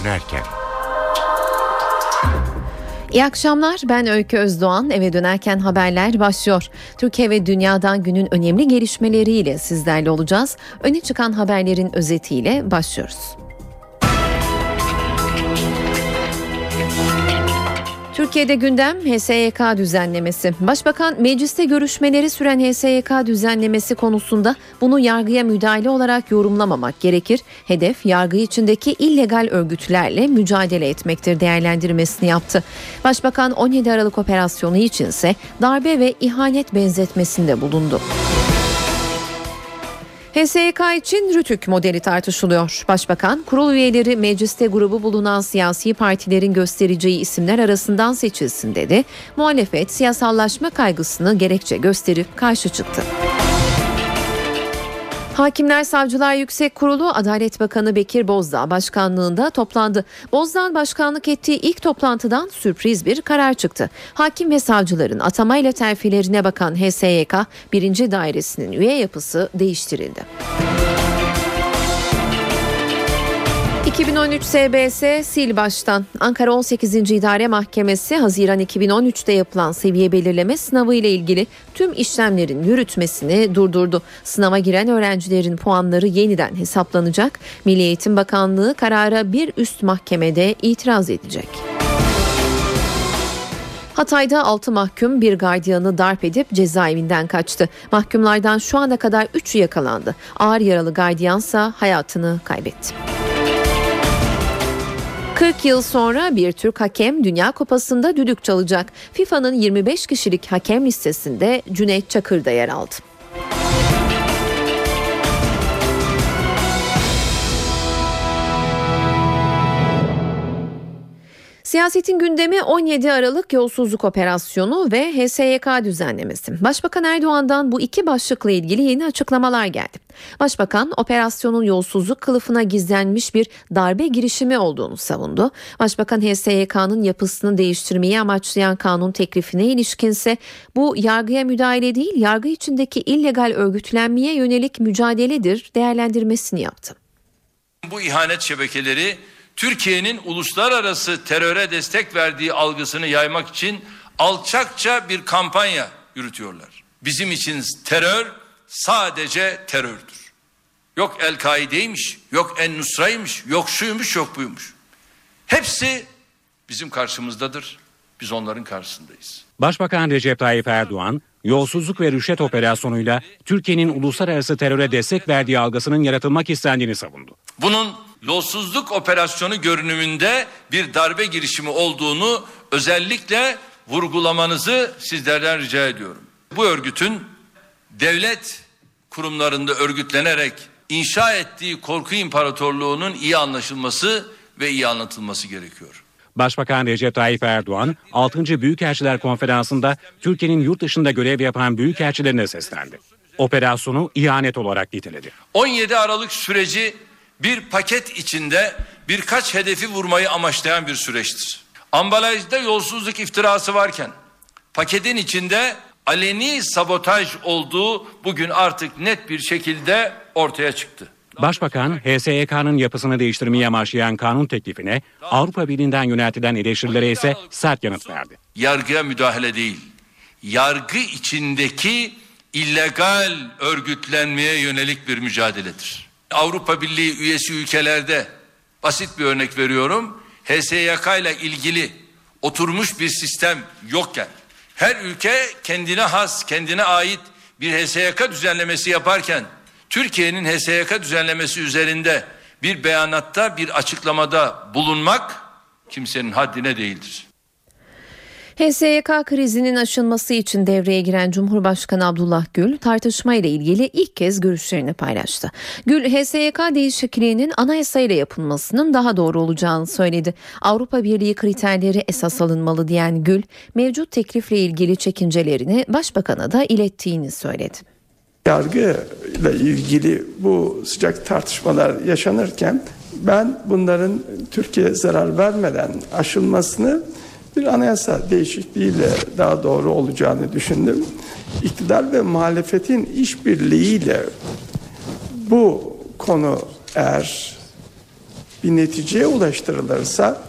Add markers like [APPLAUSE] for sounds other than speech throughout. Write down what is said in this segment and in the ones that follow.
dönerken. İyi akşamlar ben Öykü Özdoğan eve dönerken haberler başlıyor. Türkiye ve dünyadan günün önemli gelişmeleriyle sizlerle olacağız. Öne çıkan haberlerin özetiyle başlıyoruz. Türkiye'de gündem HSYK düzenlemesi. Başbakan mecliste görüşmeleri süren HSYK düzenlemesi konusunda bunu yargıya müdahale olarak yorumlamamak gerekir. Hedef yargı içindeki illegal örgütlerle mücadele etmektir değerlendirmesini yaptı. Başbakan 17 Aralık operasyonu içinse darbe ve ihanet benzetmesinde bulundu. HSYK için Rütük modeli tartışılıyor. Başbakan, kurul üyeleri mecliste grubu bulunan siyasi partilerin göstereceği isimler arasından seçilsin dedi. Muhalefet siyasallaşma kaygısını gerekçe gösterip karşı çıktı. Hakimler Savcılar Yüksek Kurulu Adalet Bakanı Bekir Bozdağ başkanlığında toplandı. Bozdağ'ın başkanlık ettiği ilk toplantıdan sürpriz bir karar çıktı. Hakim ve savcıların atamayla terfilerine bakan HSYK 1. Dairesi'nin üye yapısı değiştirildi. 2013 SBS sil baştan. Ankara 18. İdare Mahkemesi Haziran 2013'te yapılan seviye belirleme sınavı ile ilgili tüm işlemlerin yürütmesini durdurdu. Sınava giren öğrencilerin puanları yeniden hesaplanacak. Milli Eğitim Bakanlığı karara bir üst mahkemede itiraz edecek. Hatay'da 6 mahkum bir gardiyanı darp edip cezaevinden kaçtı. Mahkumlardan şu ana kadar 3'ü yakalandı. Ağır yaralı gardiyansa hayatını kaybetti. 40 yıl sonra bir Türk hakem Dünya Kupası'nda düdük çalacak. FIFA'nın 25 kişilik hakem listesinde Cüneyt Çakır da yer aldı. Siyasetin gündemi 17 Aralık yolsuzluk operasyonu ve HSYK düzenlemesi. Başbakan Erdoğan'dan bu iki başlıkla ilgili yeni açıklamalar geldi. Başbakan operasyonun yolsuzluk kılıfına gizlenmiş bir darbe girişimi olduğunu savundu. Başbakan HSYK'nın yapısını değiştirmeyi amaçlayan kanun teklifine ilişkinse bu yargıya müdahale değil yargı içindeki illegal örgütlenmeye yönelik mücadeledir değerlendirmesini yaptı. Bu ihanet şebekeleri Türkiye'nin uluslararası teröre destek verdiği algısını yaymak için alçakça bir kampanya yürütüyorlar. Bizim için terör sadece terördür. Yok El-Kaide'ymiş, yok En-Nusra'ymış, yok şuymuş, yok buymuş. Hepsi bizim karşımızdadır. Biz onların karşısındayız. Başbakan Recep Tayyip Erdoğan, yolsuzluk ve rüşvet operasyonuyla Türkiye'nin uluslararası teröre destek verdiği algısının yaratılmak istendiğini savundu. Bunun yolsuzluk operasyonu görünümünde bir darbe girişimi olduğunu özellikle vurgulamanızı sizlerden rica ediyorum. Bu örgütün devlet kurumlarında örgütlenerek inşa ettiği korku imparatorluğunun iyi anlaşılması ve iyi anlatılması gerekiyor. Başbakan Recep Tayyip Erdoğan 6. Büyükelçiler Konferansı'nda Türkiye'nin yurt dışında görev yapan büyükelçilerine seslendi. Operasyonu ihanet olarak niteledi. 17 Aralık süreci bir paket içinde birkaç hedefi vurmayı amaçlayan bir süreçtir. Ambalajda yolsuzluk iftirası varken paketin içinde aleni sabotaj olduğu bugün artık net bir şekilde ortaya çıktı. Başbakan, HSYK'nın yapısını değiştirmeyi amaçlayan kanun teklifine Avrupa Birliği'nden yöneltilen eleştirilere ise sert yanıt verdi. Yargıya müdahale değil, yargı içindeki illegal örgütlenmeye yönelik bir mücadeledir. Avrupa Birliği üyesi ülkelerde basit bir örnek veriyorum. HSYK ile ilgili oturmuş bir sistem yokken her ülke kendine has, kendine ait bir HSYK düzenlemesi yaparken Türkiye'nin HSYK düzenlemesi üzerinde bir beyanatta, bir açıklamada bulunmak kimsenin haddine değildir. HSYK krizinin aşılması için devreye giren Cumhurbaşkanı Abdullah Gül tartışma ile ilgili ilk kez görüşlerini paylaştı. Gül HSYK değişikliğinin anayasayla yapılmasının daha doğru olacağını söyledi. Avrupa Birliği kriterleri esas alınmalı diyen Gül mevcut teklifle ilgili çekincelerini başbakana da ilettiğini söyledi. Yargı ile ilgili bu sıcak tartışmalar yaşanırken ben bunların Türkiye zarar vermeden aşılmasını bir anayasa değişikliğiyle daha doğru olacağını düşündüm. İktidar ve muhalefetin işbirliğiyle bu konu eğer bir neticeye ulaştırılırsa,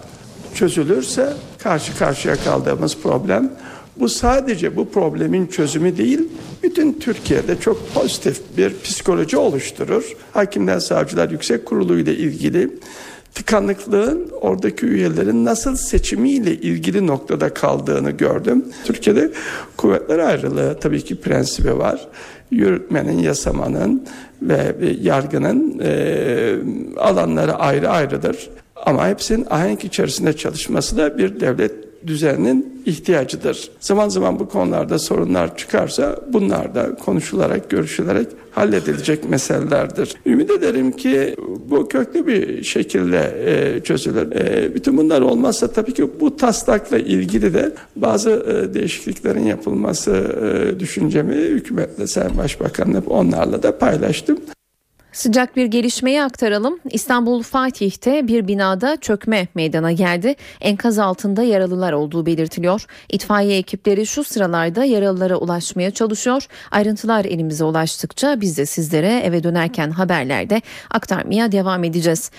çözülürse karşı karşıya kaldığımız problem bu sadece bu problemin çözümü değil, bütün Türkiye'de çok pozitif bir psikoloji oluşturur. Hakimler Savcılar Yüksek Kurulu ile ilgili tıkanıklığın oradaki üyelerin nasıl seçimiyle ilgili noktada kaldığını gördüm. Türkiye'de kuvvetler ayrılığı tabii ki prensibi var. Yürütmenin, yasamanın ve yargının e, alanları ayrı ayrıdır. Ama hepsinin ahenk içerisinde çalışması da bir devlet düzeninin ihtiyacıdır. Zaman zaman bu konularda sorunlar çıkarsa bunlar da konuşularak, görüşülerek halledilecek meselelerdir. Ümit ederim ki bu köklü bir şekilde e, çözülür. E, bütün bunlar olmazsa tabii ki bu taslakla ilgili de bazı e, değişikliklerin yapılması e, düşüncemi hükümetle, Sayın Başbakan'la onlarla da paylaştım. Sıcak bir gelişmeyi aktaralım. İstanbul Fatih'te bir binada çökme meydana geldi. Enkaz altında yaralılar olduğu belirtiliyor. İtfaiye ekipleri şu sıralarda yaralılara ulaşmaya çalışıyor. Ayrıntılar elimize ulaştıkça biz de sizlere eve dönerken haberlerde aktarmaya devam edeceğiz.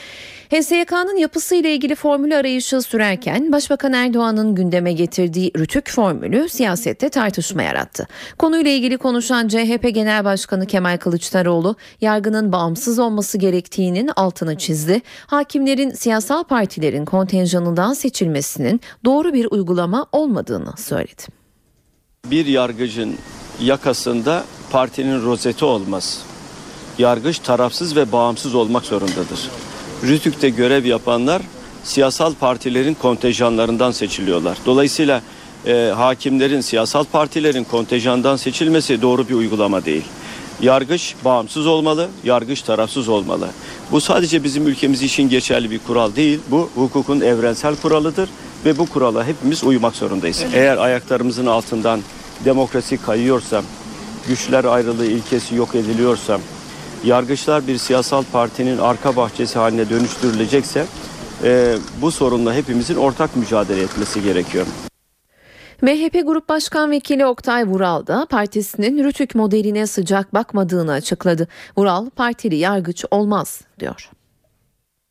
HSYK'nın yapısıyla ilgili formülü arayışı sürerken Başbakan Erdoğan'ın gündeme getirdiği rütük formülü siyasette tartışma yarattı. Konuyla ilgili konuşan CHP Genel Başkanı Kemal Kılıçdaroğlu yargının bağımsız olması gerektiğinin altını çizdi. Hakimlerin siyasal partilerin kontenjanından seçilmesinin doğru bir uygulama olmadığını söyledi. Bir yargıcın yakasında partinin rozeti olmaz. Yargıç tarafsız ve bağımsız olmak zorundadır. Rütük'te görev yapanlar siyasal partilerin kontenjanlarından seçiliyorlar. Dolayısıyla e, hakimlerin siyasal partilerin kontenjandan seçilmesi doğru bir uygulama değil. Yargıç bağımsız olmalı, yargıç tarafsız olmalı. Bu sadece bizim ülkemiz için geçerli bir kural değil. Bu hukukun evrensel kuralıdır ve bu kurala hepimiz uymak zorundayız. Eğer ayaklarımızın altından demokrasi kayıyorsa, güçler ayrılığı ilkesi yok ediliyorsa, yargıçlar bir siyasal partinin arka bahçesi haline dönüştürülecekse e, bu sorunla hepimizin ortak mücadele etmesi gerekiyor. MHP Grup Başkan Vekili Oktay Vural da partisinin Rütük modeline sıcak bakmadığını açıkladı. Vural partili yargıç olmaz diyor.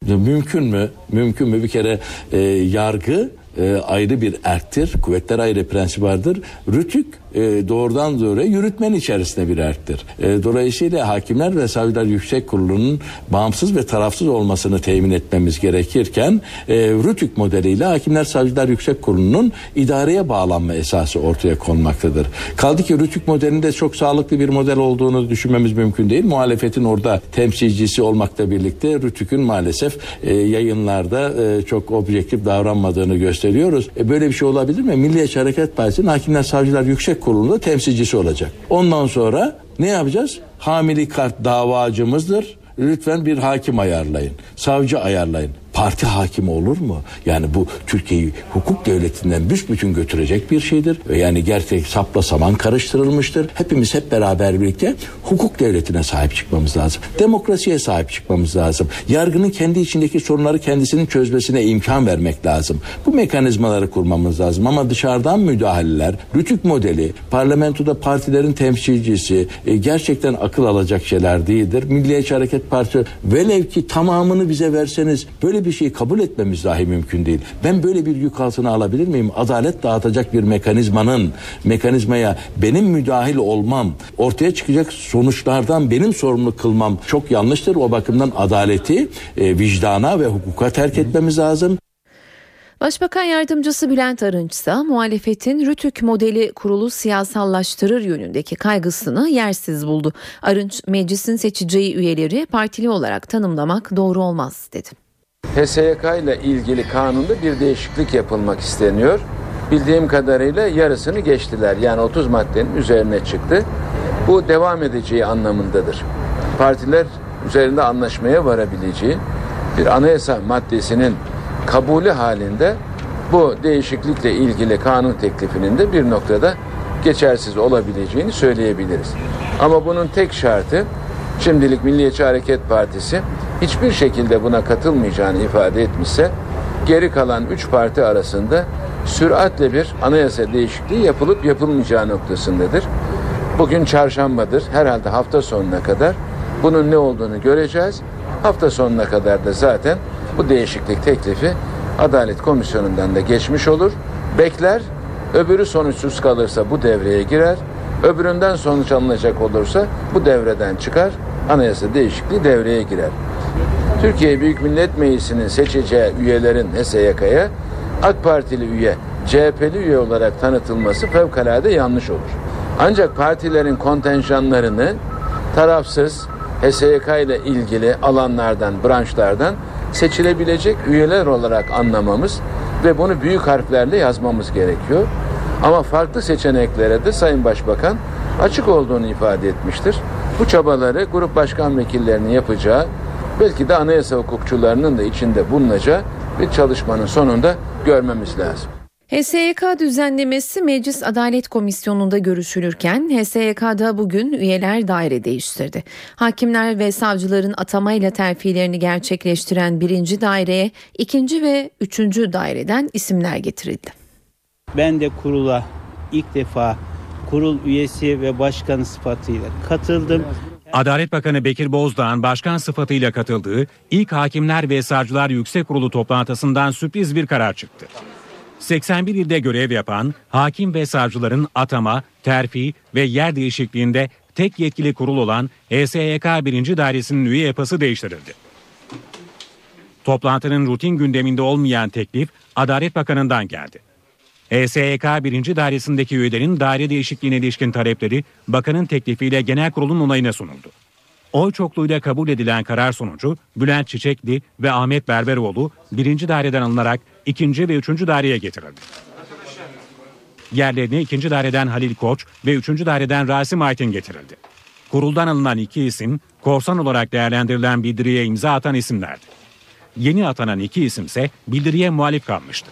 Mümkün mü? Mümkün mü? Bir kere e, yargı e, ayrı bir erktir. Kuvvetler ayrı prensip vardır. Rütük e, doğrudan doğruya yürütmenin içerisinde bir erktir. E, dolayısıyla hakimler ve savcılar yüksek kurulunun bağımsız ve tarafsız olmasını temin etmemiz gerekirken e, Rütük modeliyle hakimler savcılar yüksek kurulunun idareye bağlanma esası ortaya konmaktadır. Kaldı ki Rütük modelinde çok sağlıklı bir model olduğunu düşünmemiz mümkün değil. Muhalefetin orada temsilcisi olmakla birlikte Rütük'ün maalesef e, yayınlarda e, çok objektif davranmadığını gösteriyoruz. E, böyle bir şey olabilir mi? Milliyetçi Hareket Partisi'nin hakimler savcılar yüksek kurulunda temsilcisi olacak. Ondan sonra ne yapacağız? Hamili kart davacımızdır. Lütfen bir hakim ayarlayın. Savcı ayarlayın. Parti hakimi olur mu? Yani bu Türkiye'yi hukuk devletinden büsbütün götürecek bir şeydir. Yani gerçek sapla saman karıştırılmıştır. Hepimiz hep beraber birlikte hukuk devletine sahip çıkmamız lazım. Demokrasiye sahip çıkmamız lazım. Yargının kendi içindeki sorunları kendisinin çözmesine imkan vermek lazım. Bu mekanizmaları kurmamız lazım. Ama dışarıdan müdahaleler, rütük modeli, parlamentoda partilerin temsilcisi e, gerçekten akıl alacak şeyler değildir. Milliyetçi Hareket Partisi velev ki tamamını bize verseniz böyle bir şeyi kabul etmemiz dahi mümkün değil. Ben böyle bir yük altına alabilir miyim? Adalet dağıtacak bir mekanizmanın mekanizmaya benim müdahil olmam, ortaya çıkacak sonuçlardan benim sorumlu kılmam çok yanlıştır. O bakımdan adaleti e, vicdana ve hukuka terk etmemiz lazım. Başbakan Yardımcısı Bülent Arınç ise muhalefetin Rütük modeli kurulu siyasallaştırır yönündeki kaygısını yersiz buldu. Arınç meclisin seçeceği üyeleri partili olarak tanımlamak doğru olmaz dedi. HSYK ile ilgili kanunda bir değişiklik yapılmak isteniyor. Bildiğim kadarıyla yarısını geçtiler. Yani 30 maddenin üzerine çıktı. Bu devam edeceği anlamındadır. Partiler üzerinde anlaşmaya varabileceği bir anayasa maddesinin kabulü halinde bu değişiklikle ilgili kanun teklifinin de bir noktada geçersiz olabileceğini söyleyebiliriz. Ama bunun tek şartı şimdilik Milliyetçi Hareket Partisi hiçbir şekilde buna katılmayacağını ifade etmişse geri kalan üç parti arasında süratle bir anayasa değişikliği yapılıp yapılmayacağı noktasındadır. Bugün çarşambadır. Herhalde hafta sonuna kadar bunun ne olduğunu göreceğiz. Hafta sonuna kadar da zaten bu değişiklik teklifi Adalet Komisyonu'ndan da geçmiş olur. Bekler, öbürü sonuçsuz kalırsa bu devreye girer. Öbüründen sonuç alınacak olursa bu devreden çıkar. Anayasa değişikliği devreye girer. Türkiye Büyük Millet Meclisi'nin seçeceği üyelerin HSYK'ya AK Partili üye, CHP'li üye olarak tanıtılması fevkalade yanlış olur. Ancak partilerin kontenjanlarını tarafsız HSYK ile ilgili alanlardan, branşlardan seçilebilecek üyeler olarak anlamamız ve bunu büyük harflerle yazmamız gerekiyor. Ama farklı seçeneklere de Sayın Başbakan açık olduğunu ifade etmiştir. Bu çabaları grup başkan vekillerinin yapacağı, belki de anayasa hukukçularının da içinde bulunacağı bir çalışmanın sonunda görmemiz lazım. HSYK düzenlemesi Meclis Adalet Komisyonu'nda görüşülürken HSYK'da bugün üyeler daire değiştirdi. Hakimler ve savcıların atamayla terfilerini gerçekleştiren birinci daireye ikinci ve üçüncü daireden isimler getirildi. Ben de kurula ilk defa kurul üyesi ve başkanı sıfatıyla katıldım. Adalet Bakanı Bekir Bozdağ'ın başkan sıfatıyla katıldığı ilk Hakimler ve Savcılar Yüksek Kurulu toplantısından sürpriz bir karar çıktı. 81 ilde görev yapan hakim ve savcıların atama, terfi ve yer değişikliğinde tek yetkili kurul olan HSYK 1. Dairesi'nin üye yapısı değiştirildi. Toplantının rutin gündeminde olmayan teklif Adalet Bakanı'ndan geldi. HSYK 1. Dairesi'ndeki üyelerin daire değişikliğine ilişkin talepleri bakanın teklifiyle genel kurulun onayına sunuldu. Oy çokluğuyla kabul edilen karar sonucu Bülent Çiçekli ve Ahmet Berberoğlu birinci daireden alınarak ikinci ve üçüncü daireye getirildi. Yerlerine ikinci daireden Halil Koç ve üçüncü daireden Rasim Aytin getirildi. Kuruldan alınan iki isim korsan olarak değerlendirilen bildiriye imza atan isimlerdi. Yeni atanan iki isimse bildiriye muhalif kalmıştı.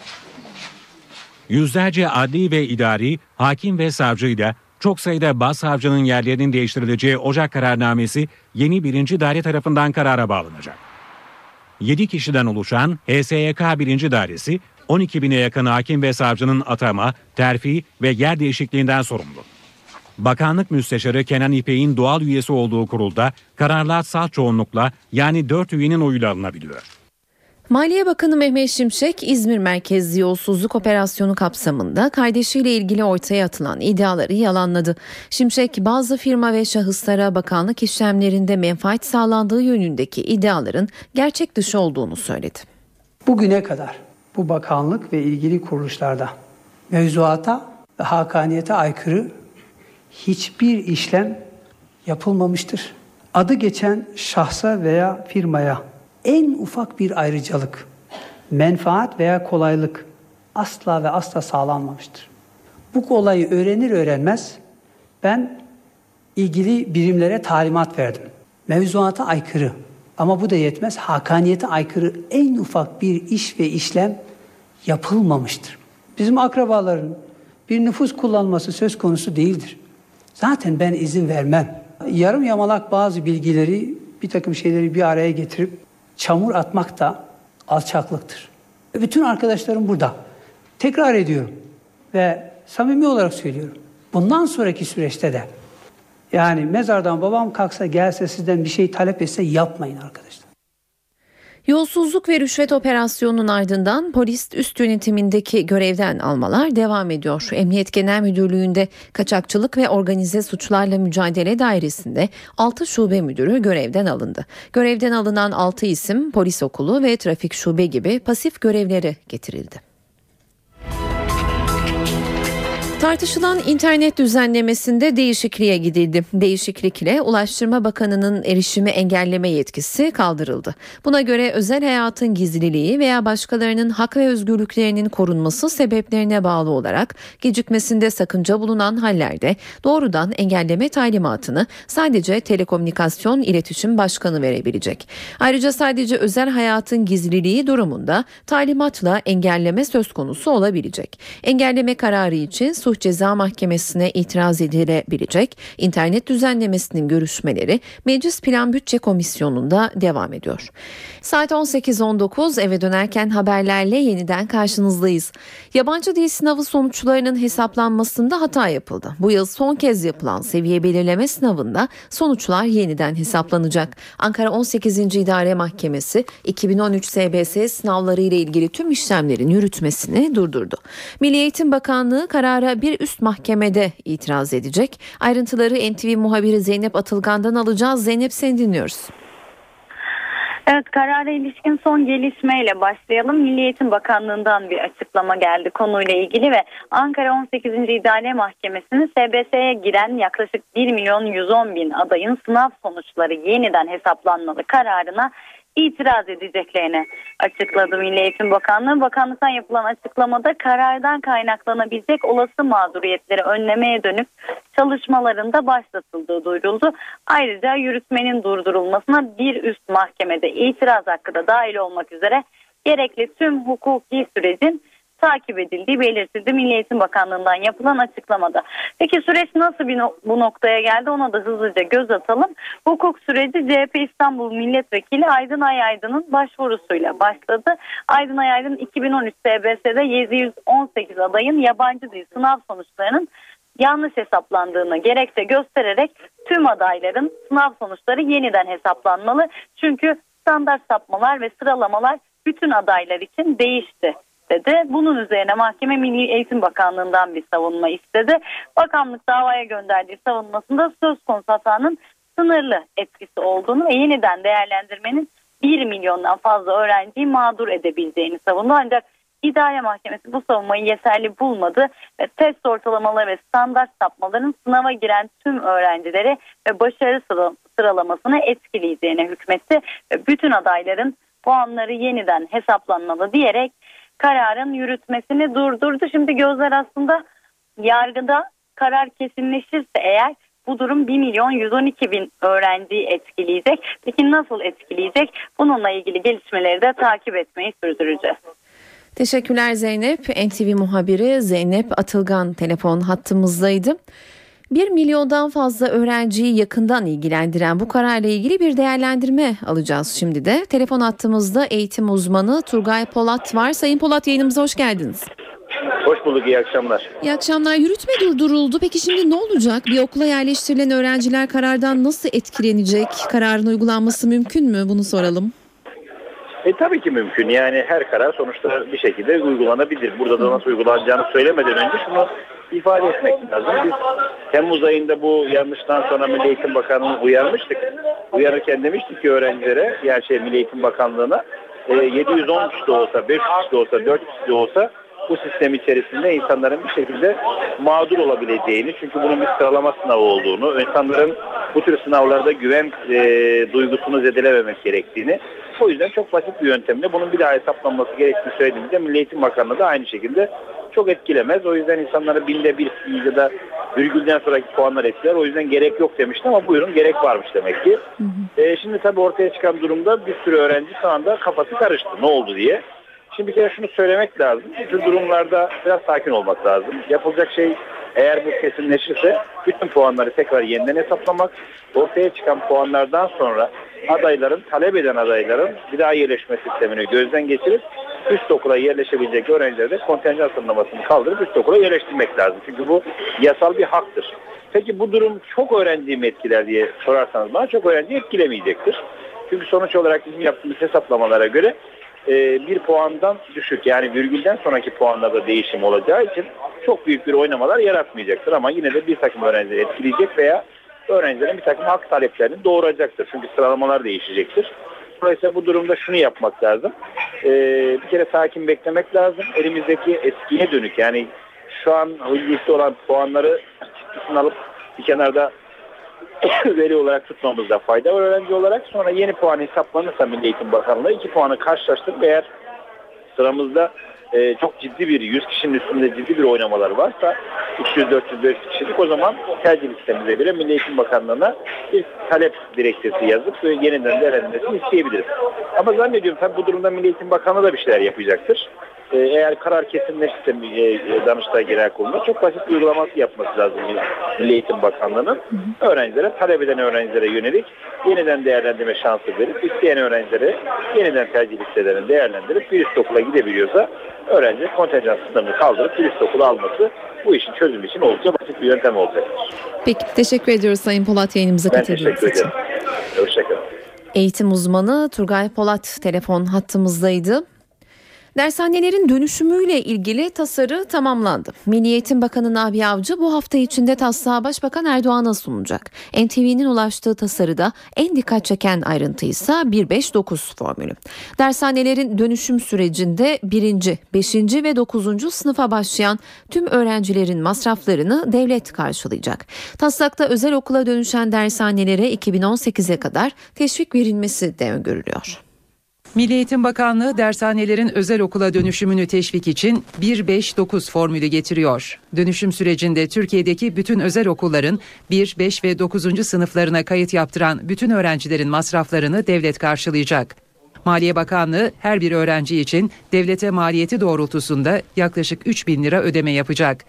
Yüzlerce adli ve idari, hakim ve savcıyla çok sayıda başsavcının yerlerinin değiştirileceği Ocak kararnamesi yeni birinci daire tarafından karara bağlanacak. 7 kişiden oluşan HSYK 1. Dairesi 12 bine yakın hakim ve savcının atama, terfi ve yer değişikliğinden sorumlu. Bakanlık Müsteşarı Kenan İpek'in doğal üyesi olduğu kurulda kararlar salt çoğunlukla yani 4 üyenin oyuyla alınabiliyor. Maliye Bakanı Mehmet Şimşek, İzmir merkezli yolsuzluk operasyonu kapsamında kardeşiyle ilgili ortaya atılan iddiaları yalanladı. Şimşek, bazı firma ve şahıslara bakanlık işlemlerinde menfaat sağlandığı yönündeki iddiaların gerçek dışı olduğunu söyledi. Bugüne kadar bu bakanlık ve ilgili kuruluşlarda mevzuata ve hakaniyete aykırı hiçbir işlem yapılmamıştır. Adı geçen şahsa veya firmaya en ufak bir ayrıcalık, menfaat veya kolaylık asla ve asla sağlanmamıştır. Bu olayı öğrenir öğrenmez ben ilgili birimlere talimat verdim. Mevzuata aykırı ama bu da yetmez. Hakaniyete aykırı en ufak bir iş ve işlem yapılmamıştır. Bizim akrabaların bir nüfus kullanması söz konusu değildir. Zaten ben izin vermem. Yarım yamalak bazı bilgileri, bir takım şeyleri bir araya getirip çamur atmak da alçaklıktır. Bütün arkadaşlarım burada. Tekrar ediyorum ve samimi olarak söylüyorum. Bundan sonraki süreçte de yani mezardan babam kalksa gelse sizden bir şey talep etse yapmayın arkadaşlar. Yolsuzluk ve rüşvet operasyonunun ardından polis üst yönetimindeki görevden almalar devam ediyor. Emniyet Genel Müdürlüğü'nde kaçakçılık ve organize suçlarla mücadele dairesinde 6 şube müdürü görevden alındı. Görevden alınan 6 isim polis okulu ve trafik şube gibi pasif görevlere getirildi. Tartışılan internet düzenlemesinde değişikliğe gidildi. Değişiklikle Ulaştırma Bakanı'nın erişimi engelleme yetkisi kaldırıldı. Buna göre özel hayatın gizliliği veya başkalarının hak ve özgürlüklerinin korunması sebeplerine bağlı olarak gecikmesinde sakınca bulunan hallerde doğrudan engelleme talimatını sadece Telekomünikasyon İletişim Başkanı verebilecek. Ayrıca sadece özel hayatın gizliliği durumunda talimatla engelleme söz konusu olabilecek. Engelleme kararı için suç Sulh Ceza Mahkemesi'ne itiraz edilebilecek internet düzenlemesinin görüşmeleri Meclis Plan Bütçe Komisyonu'nda devam ediyor. Saat 18.19 eve dönerken haberlerle yeniden karşınızdayız. Yabancı dil sınavı sonuçlarının hesaplanmasında hata yapıldı. Bu yıl son kez yapılan seviye belirleme sınavında sonuçlar yeniden hesaplanacak. Ankara 18. İdare Mahkemesi 2013 SBS sınavları ile ilgili tüm işlemlerin yürütmesini durdurdu. Milli Eğitim Bakanlığı karara bir üst mahkemede itiraz edecek. Ayrıntıları NTV muhabiri Zeynep Atılgan'dan alacağız. Zeynep seni dinliyoruz. Evet karara ilişkin son gelişmeyle başlayalım. Milli Eğitim Bakanlığı'ndan bir açıklama geldi konuyla ilgili ve Ankara 18. İdare Mahkemesi'nin SBS'ye giren yaklaşık 1 milyon 110 bin adayın sınav sonuçları yeniden hesaplanmalı kararına itiraz edeceklerini açıkladı Milli Eğitim Bakanlığı. Bakanlıktan yapılan açıklamada karardan kaynaklanabilecek olası mağduriyetleri önlemeye dönük çalışmalarında başlatıldığı duyuruldu. Ayrıca yürütmenin durdurulmasına bir üst mahkemede itiraz hakkı da dahil olmak üzere gerekli tüm hukuki sürecin takip edildiği belirtildi Milli Eğitim Bakanlığı'ndan yapılan açıklamada. Peki süreç nasıl bir no- bu noktaya geldi ona da hızlıca göz atalım. Hukuk süreci CHP İstanbul Milletvekili Aydın Ayaydın'ın başvurusuyla başladı. Aydın Ayaydın 2013 SBS'de 718 adayın yabancı dil sınav sonuçlarının yanlış hesaplandığını gerekçe göstererek tüm adayların sınav sonuçları yeniden hesaplanmalı. Çünkü standart sapmalar ve sıralamalar bütün adaylar için değişti dedi. Bunun üzerine mahkeme Milli Eğitim Bakanlığı'ndan bir savunma istedi. Bakanlık davaya gönderdiği savunmasında söz konusu hatanın sınırlı etkisi olduğunu ve yeniden değerlendirmenin 1 milyondan fazla öğrenciyi mağdur edebileceğini savundu. Ancak İdare Mahkemesi bu savunmayı yeterli bulmadı ve test ortalamaları ve standart sapmaların sınava giren tüm öğrencileri ve başarı sıra- sıralamasını etkileyeceğine hükmetti ve bütün adayların puanları yeniden hesaplanmalı diyerek kararın yürütmesini durdurdu. Şimdi gözler aslında yargıda karar kesinleşirse eğer bu durum 1 milyon 112 bin öğrenciyi etkileyecek. Peki nasıl etkileyecek? Bununla ilgili gelişmeleri de takip etmeyi sürdüreceğiz. Teşekkürler Zeynep. NTV muhabiri Zeynep Atılgan telefon hattımızdaydı. 1 milyondan fazla öğrenciyi yakından ilgilendiren bu kararla ilgili bir değerlendirme alacağız şimdi de. Telefon hattımızda eğitim uzmanı Turgay Polat var. Sayın Polat yayınımıza hoş geldiniz. Hoş bulduk, iyi akşamlar. İyi akşamlar. Yürütme durduruldu. Peki şimdi ne olacak? Bir okula yerleştirilen öğrenciler karardan nasıl etkilenecek? Kararın uygulanması mümkün mü? Bunu soralım. E tabii ki mümkün. Yani her karar sonuçta bir şekilde uygulanabilir. Burada da nasıl uygulanacağını söylemeden önce şunu ifade etmek lazım. Biz Temmuz ayında bu yanlıştan sonra Milli Eğitim Bakanlığı'nı uyarmıştık. Uyarırken demiştik ki öğrencilere, yani şey Milli Eğitim Bakanlığı'na e, 710 kişi de olsa, 500 kişi de olsa, 400 kişi de olsa bu sistem içerisinde insanların bir şekilde mağdur olabileceğini çünkü bunun bir sıralama sınavı olduğunu, insanların bu tür sınavlarda güven e, duygusunu zedelememek gerektiğini o yüzden çok basit bir yöntemle bunun bir daha hesaplanması gerektiğini söylediğimizde Milli Eğitim Bakanlığı da aynı şekilde çok etkilemez. O yüzden insanları binde bir ya da virgülden sonraki puanlar etkiler. O yüzden gerek yok demişti ama buyurun gerek varmış demek ki. E, şimdi tabii ortaya çıkan durumda bir sürü öğrenci şu anda kafası karıştı. Ne oldu diye. Şimdi bir kere şunu söylemek lazım. Bu durumlarda biraz sakin olmak lazım. Yapılacak şey eğer bu kesinleşirse bütün puanları tekrar yeniden hesaplamak. Ortaya çıkan puanlardan sonra adayların, talep eden adayların bir daha yerleşme sistemini gözden geçirip üst okula yerleşebilecek öğrencileri de kontenjan sınırlamasını kaldırıp üst okula yerleştirmek lazım. Çünkü bu yasal bir haktır. Peki bu durum çok öğrenciyi etkiler diye sorarsanız bana çok öğrenciyi etkilemeyecektir. Çünkü sonuç olarak bizim yaptığımız hesaplamalara göre e, bir puandan düşük yani virgülden sonraki puanlarda değişim olacağı için çok büyük bir oynamalar yaratmayacaktır ama yine de bir takım öğrencileri etkileyecek veya öğrencilerin bir takım hak taleplerini doğuracaktır. Çünkü sıralamalar değişecektir. Dolayısıyla bu durumda şunu yapmak lazım. E, bir kere sakin beklemek lazım. Elimizdeki eskiye dönük yani şu an hüccetli olan puanları çıktısını alıp bir kenarda [COUGHS] veri olarak tutmamızda fayda var öğrenci olarak. Sonra yeni puan hesaplanırsa Milli Eğitim Bakanlığı iki puanı karşılaştırıp eğer sıramızda e, çok ciddi bir 100 kişinin üstünde ciddi bir oynamalar varsa 300 400 500 kişilik o zaman tercih listemize göre Milli Eğitim Bakanlığı'na bir talep dilekçesi yazıp ve yeniden değerlendirmesini isteyebiliriz. Ama zannediyorum tabii bu durumda Milli Eğitim Bakanlığı da bir şeyler yapacaktır. e, eğer karar kesinleşirse e, e, Danıştay Genel Kurulu'nda çok basit bir uygulaması yapması lazım Milli Eğitim Bakanlığı'nın. Öğrencilere, talep eden öğrencilere yönelik yeniden değerlendirme şansı verip isteyen öğrencilere yeniden tercih listelerini değerlendirip bir üst okula gidebiliyorsa öğrenci kontenjan sınırını kaldırıp bir üst okula alması bu işin çözümü için oldukça basit bir yöntem olacaktır. Peki teşekkür ediyoruz Sayın Polat yayınımıza katıldığınız teşekkür için. ederim. Hoşçakalın. Eğitim uzmanı Turgay Polat telefon hattımızdaydı. Dershanelerin dönüşümüyle ilgili tasarı tamamlandı. Milli Eğitim Bakanı Nabi Avcı bu hafta içinde taslağı Başbakan Erdoğan'a sunacak. NTV'nin ulaştığı tasarıda en dikkat çeken ayrıntı ise 1-5-9 formülü. Dershanelerin dönüşüm sürecinde 1. 5. ve 9. sınıfa başlayan tüm öğrencilerin masraflarını devlet karşılayacak. Taslakta özel okula dönüşen dershanelere 2018'e kadar teşvik verilmesi de öngörülüyor. Milli Eğitim Bakanlığı dershanelerin özel okula dönüşümünü teşvik için 1-5-9 formülü getiriyor. Dönüşüm sürecinde Türkiye'deki bütün özel okulların 1, 5 ve 9. sınıflarına kayıt yaptıran bütün öğrencilerin masraflarını devlet karşılayacak. Maliye Bakanlığı her bir öğrenci için devlete maliyeti doğrultusunda yaklaşık 3 bin lira ödeme yapacak.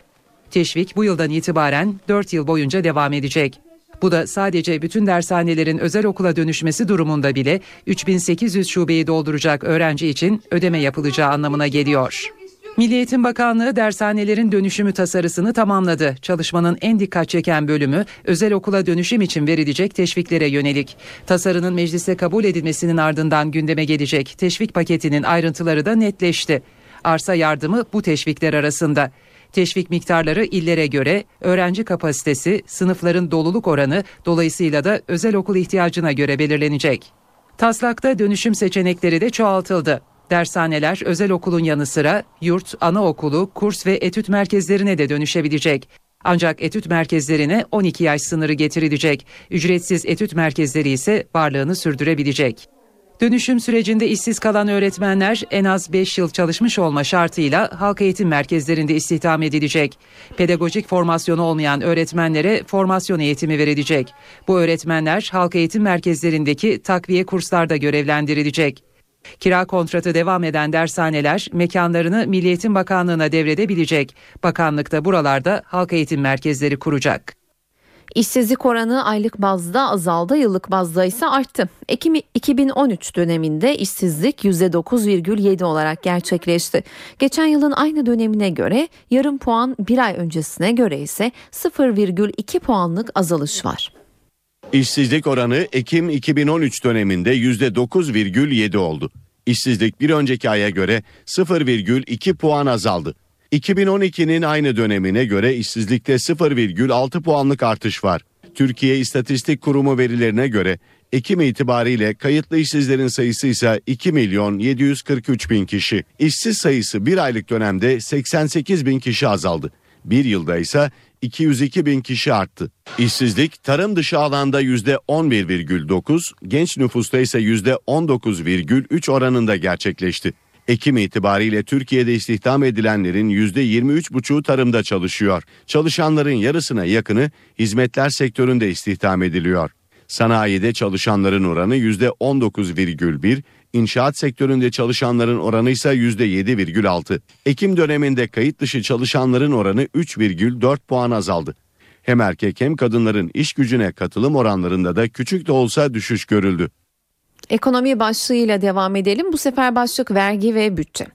Teşvik bu yıldan itibaren 4 yıl boyunca devam edecek. Bu da sadece bütün dershanelerin özel okula dönüşmesi durumunda bile 3800 şubeyi dolduracak öğrenci için ödeme yapılacağı anlamına geliyor. Milli Eğitim Bakanlığı dershanelerin dönüşümü tasarısını tamamladı. Çalışmanın en dikkat çeken bölümü özel okula dönüşüm için verilecek teşviklere yönelik. Tasarının meclise kabul edilmesinin ardından gündeme gelecek teşvik paketinin ayrıntıları da netleşti. Arsa yardımı bu teşvikler arasında. Teşvik miktarları illere göre öğrenci kapasitesi, sınıfların doluluk oranı dolayısıyla da özel okul ihtiyacına göre belirlenecek. Taslakta dönüşüm seçenekleri de çoğaltıldı. Dershaneler özel okulun yanı sıra yurt, anaokulu, kurs ve etüt merkezlerine de dönüşebilecek. Ancak etüt merkezlerine 12 yaş sınırı getirilecek. Ücretsiz etüt merkezleri ise varlığını sürdürebilecek. Dönüşüm sürecinde işsiz kalan öğretmenler en az 5 yıl çalışmış olma şartıyla halk eğitim merkezlerinde istihdam edilecek. Pedagojik formasyonu olmayan öğretmenlere formasyon eğitimi verilecek. Bu öğretmenler halk eğitim merkezlerindeki takviye kurslarda görevlendirilecek. Kira kontratı devam eden dershaneler mekanlarını Milli Eğitim Bakanlığı'na devredebilecek. Bakanlık da buralarda halk eğitim merkezleri kuracak. İşsizlik oranı aylık bazda azaldı, yıllık bazda ise arttı. Ekim 2013 döneminde işsizlik %9,7 olarak gerçekleşti. Geçen yılın aynı dönemine göre yarım puan bir ay öncesine göre ise 0,2 puanlık azalış var. İşsizlik oranı Ekim 2013 döneminde %9,7 oldu. İşsizlik bir önceki aya göre 0,2 puan azaldı. 2012'nin aynı dönemine göre işsizlikte 0,6 puanlık artış var. Türkiye İstatistik Kurumu verilerine göre Ekim itibariyle kayıtlı işsizlerin sayısı ise 2 milyon 743 bin kişi. İşsiz sayısı bir aylık dönemde 88 bin kişi azaldı. Bir yılda ise 202 bin kişi arttı. İşsizlik tarım dışı alanda %11,9, genç nüfusta ise %19,3 oranında gerçekleşti. Ekim itibariyle Türkiye'de istihdam edilenlerin %23,5'u tarımda çalışıyor. Çalışanların yarısına yakını hizmetler sektöründe istihdam ediliyor. Sanayide çalışanların oranı %19,1, inşaat sektöründe çalışanların oranı ise %7,6. Ekim döneminde kayıt dışı çalışanların oranı 3,4 puan azaldı. Hem erkek hem kadınların iş gücüne katılım oranlarında da küçük de olsa düşüş görüldü. Ekonomi başlığıyla devam edelim. Bu sefer başlık vergi ve bütçe.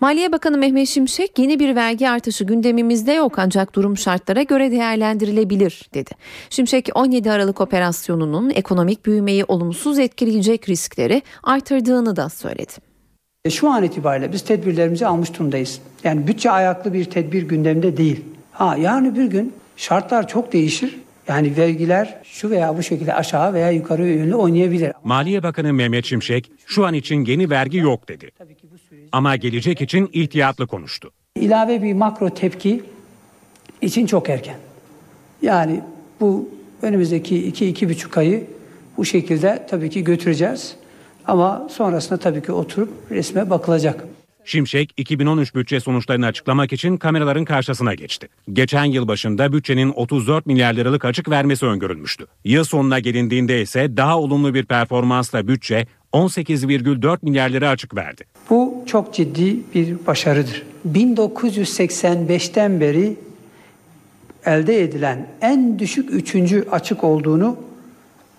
Maliye Bakanı Mehmet Şimşek yeni bir vergi artışı gündemimizde yok ancak durum şartlara göre değerlendirilebilir dedi. Şimşek 17 Aralık operasyonunun ekonomik büyümeyi olumsuz etkileyecek riskleri artırdığını da söyledi. E, Şu an itibariyle biz tedbirlerimizi almış durumdayız. Yani bütçe ayaklı bir tedbir gündemde değil. Ha yarın bir gün şartlar çok değişir. Yani vergiler şu veya bu şekilde aşağı veya yukarı yönlü oynayabilir. Maliye Bakanı Mehmet Şimşek şu an için yeni vergi yok dedi. Ama gelecek için ihtiyatlı konuştu. İlave bir makro tepki için çok erken. Yani bu önümüzdeki iki, iki buçuk ayı bu şekilde tabii ki götüreceğiz. Ama sonrasında tabii ki oturup resme bakılacak. Şimşek 2013 bütçe sonuçlarını açıklamak için kameraların karşısına geçti. Geçen yıl başında bütçenin 34 milyar liralık açık vermesi öngörülmüştü. Yıl sonuna gelindiğinde ise daha olumlu bir performansla bütçe 18,4 milyar lira açık verdi. Bu çok ciddi bir başarıdır. 1985'ten beri elde edilen en düşük üçüncü açık olduğunu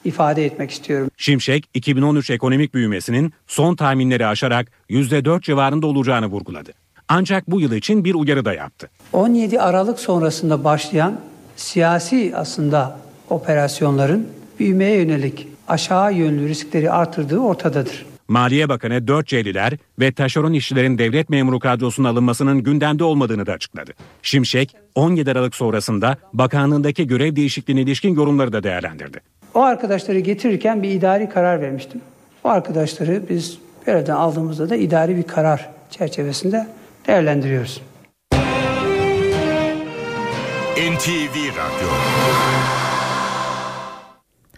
ifade etmek istiyorum. Şimşek 2013 ekonomik büyümesinin son tahminleri aşarak %4 civarında olacağını vurguladı. Ancak bu yıl için bir uyarı da yaptı. 17 Aralık sonrasında başlayan siyasi aslında operasyonların büyümeye yönelik aşağı yönlü riskleri artırdığı ortadadır. Maliye Bakanı 4C'liler ve taşeron işçilerin devlet memuru kadrosuna alınmasının gündemde olmadığını da açıkladı. Şimşek 17 Aralık sonrasında bakanlığındaki görev değişikliğine ilişkin yorumları da değerlendirdi. O arkadaşları getirirken bir idari karar vermiştim. O arkadaşları biz görevden aldığımızda da idari bir karar çerçevesinde değerlendiriyoruz. NTV Radyo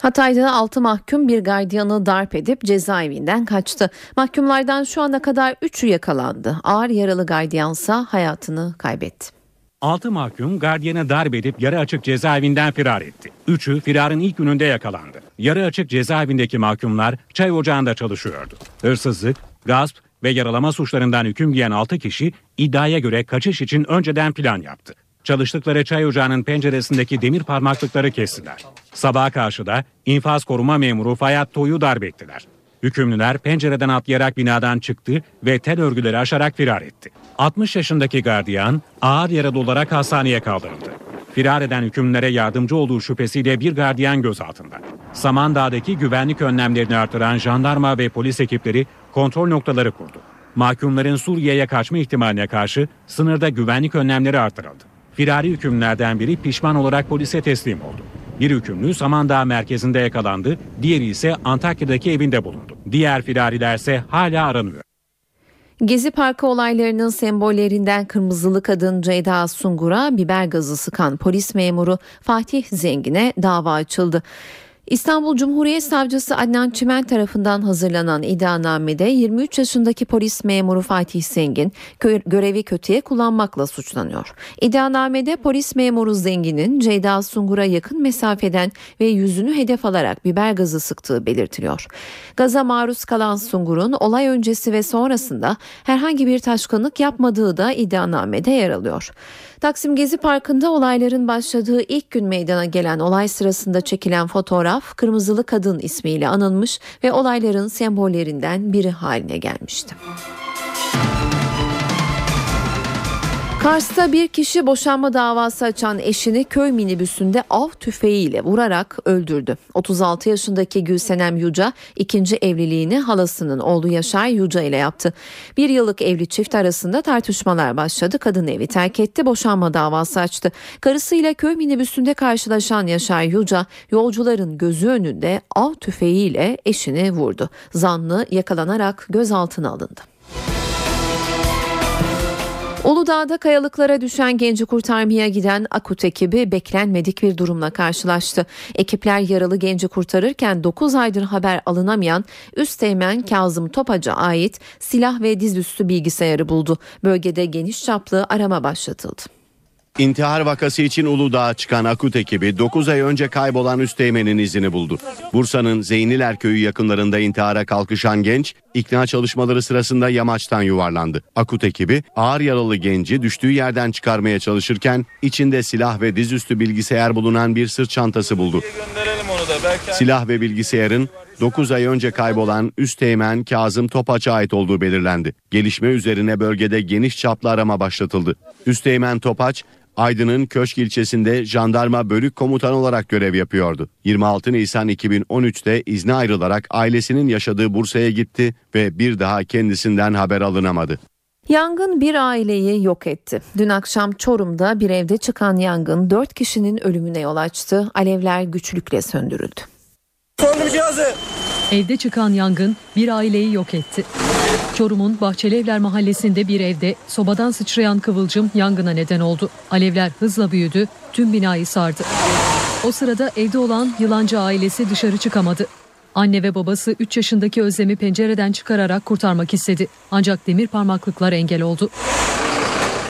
Hatay'da 6 mahkum bir gardiyanı darp edip cezaevinden kaçtı. Mahkumlardan şu ana kadar 3'ü yakalandı. Ağır yaralı gardiyansa hayatını kaybetti. 6 mahkum gardiyanı darp edip yarı açık cezaevinden firar etti. Üçü firarın ilk gününde yakalandı. Yarı açık cezaevindeki mahkumlar çay ocağında çalışıyordu. Hırsızlık, gasp ve yaralama suçlarından hüküm giyen 6 kişi iddiaya göre kaçış için önceden plan yaptı. Çalıştıkları çay ocağının penceresindeki demir parmaklıkları kestiler. Sabaha karşı da infaz koruma memuru Fayat Toy'u darp ettiler. Hükümlüler pencereden atlayarak binadan çıktı ve tel örgüleri aşarak firar etti. 60 yaşındaki gardiyan ağır yaralı olarak hastaneye kaldırıldı. Firar eden hükümlülere yardımcı olduğu şüphesiyle bir gardiyan gözaltında. Samandağ'daki güvenlik önlemlerini artıran jandarma ve polis ekipleri kontrol noktaları kurdu. Mahkumların Suriye'ye kaçma ihtimaline karşı sınırda güvenlik önlemleri artırıldı. Firari hükümlerden biri pişman olarak polise teslim oldu. Bir hükümlü Samandağ merkezinde yakalandı, diğeri ise Antakya'daki evinde bulundu. Diğer firariler ise hala aranıyor. Gezi Parkı olaylarının sembollerinden kırmızılı kadın Ceyda Sungur'a biber gazı sıkan polis memuru Fatih Zengin'e dava açıldı. İstanbul Cumhuriyet Savcısı Adnan Çimen tarafından hazırlanan iddianamede 23 yaşındaki polis memuru Fatih Zengin görevi kötüye kullanmakla suçlanıyor. İddianamede polis memuru Zengin'in Ceyda Sungur'a yakın mesafeden ve yüzünü hedef alarak biber gazı sıktığı belirtiliyor. Gaza maruz kalan Sungur'un olay öncesi ve sonrasında herhangi bir taşkınlık yapmadığı da iddianamede yer alıyor. Taksim Gezi Parkı'nda olayların başladığı ilk gün meydana gelen olay sırasında çekilen fotoğraf Kırmızılı Kadın ismiyle anılmış ve olayların sembollerinden biri haline gelmişti. Kars'ta bir kişi boşanma davası açan eşini köy minibüsünde av tüfeğiyle vurarak öldürdü. 36 yaşındaki Gülsenem Yuca ikinci evliliğini halasının oğlu Yaşar Yuca ile yaptı. Bir yıllık evli çift arasında tartışmalar başladı. Kadın evi terk etti, boşanma davası açtı. Karısıyla köy minibüsünde karşılaşan Yaşar Yuca yolcuların gözü önünde av tüfeğiyle eşini vurdu. Zanlı yakalanarak gözaltına alındı. Uludağ'da kayalıklara düşen genci kurtarmaya giden Akut ekibi beklenmedik bir durumla karşılaştı. Ekipler yaralı genci kurtarırken 9 aydır haber alınamayan Üsteğmen Kazım Topaç'a ait silah ve dizüstü bilgisayarı buldu. Bölgede geniş çaplı arama başlatıldı. İntihar vakası için Uludağ'a çıkan Akut ekibi 9 ay önce kaybolan Üsteğmen'in izini buldu. Bursa'nın Zeyniler köyü yakınlarında intihara kalkışan genç ikna çalışmaları sırasında yamaçtan yuvarlandı. Akut ekibi ağır yaralı genci düştüğü yerden çıkarmaya çalışırken içinde silah ve dizüstü bilgisayar bulunan bir sırt çantası buldu. Silah ve bilgisayarın 9 ay önce kaybolan Üsteğmen Kazım Topaç'a ait olduğu belirlendi. Gelişme üzerine bölgede geniş çaplı arama başlatıldı. Üsteğmen Topaç Aydın'ın Köşk ilçesinde jandarma bölük komutanı olarak görev yapıyordu. 26 Nisan 2013'te izne ayrılarak ailesinin yaşadığı Bursa'ya gitti ve bir daha kendisinden haber alınamadı. Yangın bir aileyi yok etti. Dün akşam Çorum'da bir evde çıkan yangın 4 kişinin ölümüne yol açtı. Alevler güçlükle söndürüldü. Evde çıkan yangın bir aileyi yok etti. Çorum'un Bahçelievler mahallesinde bir evde sobadan sıçrayan kıvılcım yangına neden oldu. Alevler hızla büyüdü, tüm binayı sardı. O sırada evde olan yılancı ailesi dışarı çıkamadı. Anne ve babası 3 yaşındaki Özlem'i pencereden çıkararak kurtarmak istedi. Ancak demir parmaklıklar engel oldu.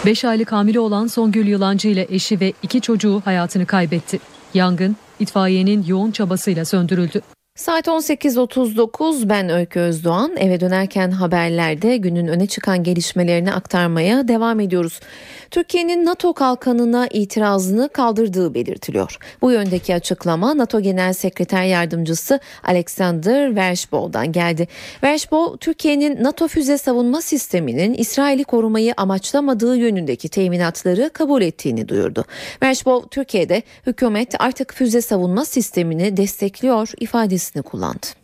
5 aylık hamile olan Songül Yılancı ile eşi ve iki çocuğu hayatını kaybetti. Yangın itfaiyenin yoğun çabasıyla söndürüldü. Saat 18.39 ben Öykü Özdoğan eve dönerken haberlerde günün öne çıkan gelişmelerini aktarmaya devam ediyoruz. Türkiye'nin NATO kalkanına itirazını kaldırdığı belirtiliyor. Bu yöndeki açıklama NATO Genel Sekreter Yardımcısı Alexander Vershbow'dan geldi. Vershbow Türkiye'nin NATO füze savunma sisteminin İsrail'i korumayı amaçlamadığı yönündeki teminatları kabul ettiğini duyurdu. Vershbow Türkiye'de hükümet artık füze savunma sistemini destekliyor ifadesi ifadesini kullandı.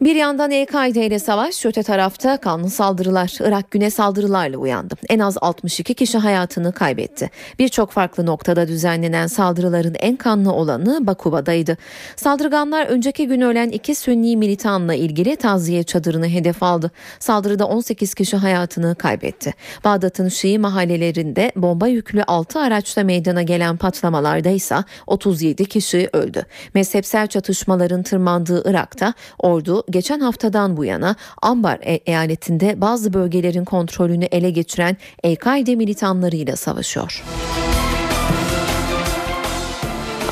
Bir yandan El-Kaide ile savaş, öte tarafta kanlı saldırılar, Irak güne saldırılarla uyandı. En az 62 kişi hayatını kaybetti. Birçok farklı noktada düzenlenen saldırıların en kanlı olanı Bakuba'daydı. Saldırganlar önceki gün ölen iki Sünni militanla ilgili taziye çadırını hedef aldı. Saldırıda 18 kişi hayatını kaybetti. Bağdat'ın Şii mahallelerinde bomba yüklü 6 araçla meydana gelen patlamalarda ise 37 kişi öldü. Mezhepsel çatışmaların tırmandığı Irak'ta ordu geçen haftadan bu yana Ambar e- eyaletinde bazı bölgelerin kontrolünü ele geçiren El-Kaide militanlarıyla savaşıyor.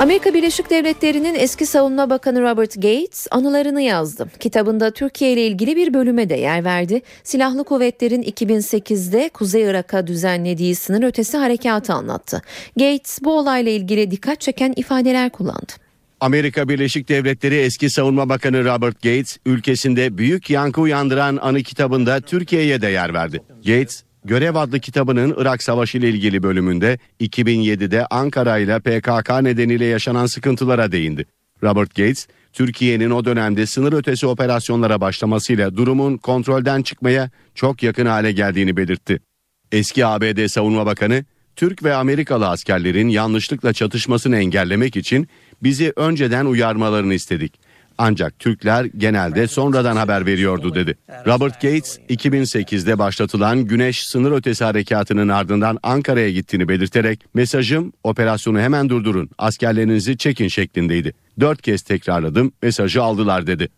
Amerika Birleşik Devletleri'nin eski savunma bakanı Robert Gates anılarını yazdı. Kitabında Türkiye ile ilgili bir bölüme de yer verdi. Silahlı kuvvetlerin 2008'de Kuzey Irak'a düzenlediği sınır ötesi harekatı anlattı. Gates bu olayla ilgili dikkat çeken ifadeler kullandı. Amerika Birleşik Devletleri eski savunma bakanı Robert Gates ülkesinde büyük yankı uyandıran anı kitabında Türkiye'ye de yer verdi. Gates Görev adlı kitabının Irak Savaşı ile ilgili bölümünde 2007'de Ankara ile PKK nedeniyle yaşanan sıkıntılara değindi. Robert Gates, Türkiye'nin o dönemde sınır ötesi operasyonlara başlamasıyla durumun kontrolden çıkmaya çok yakın hale geldiğini belirtti. Eski ABD Savunma Bakanı, Türk ve Amerikalı askerlerin yanlışlıkla çatışmasını engellemek için bizi önceden uyarmalarını istedik. Ancak Türkler genelde sonradan haber veriyordu dedi. Robert Gates 2008'de başlatılan Güneş sınır ötesi harekatının ardından Ankara'ya gittiğini belirterek mesajım operasyonu hemen durdurun askerlerinizi çekin şeklindeydi. Dört kez tekrarladım mesajı aldılar dedi.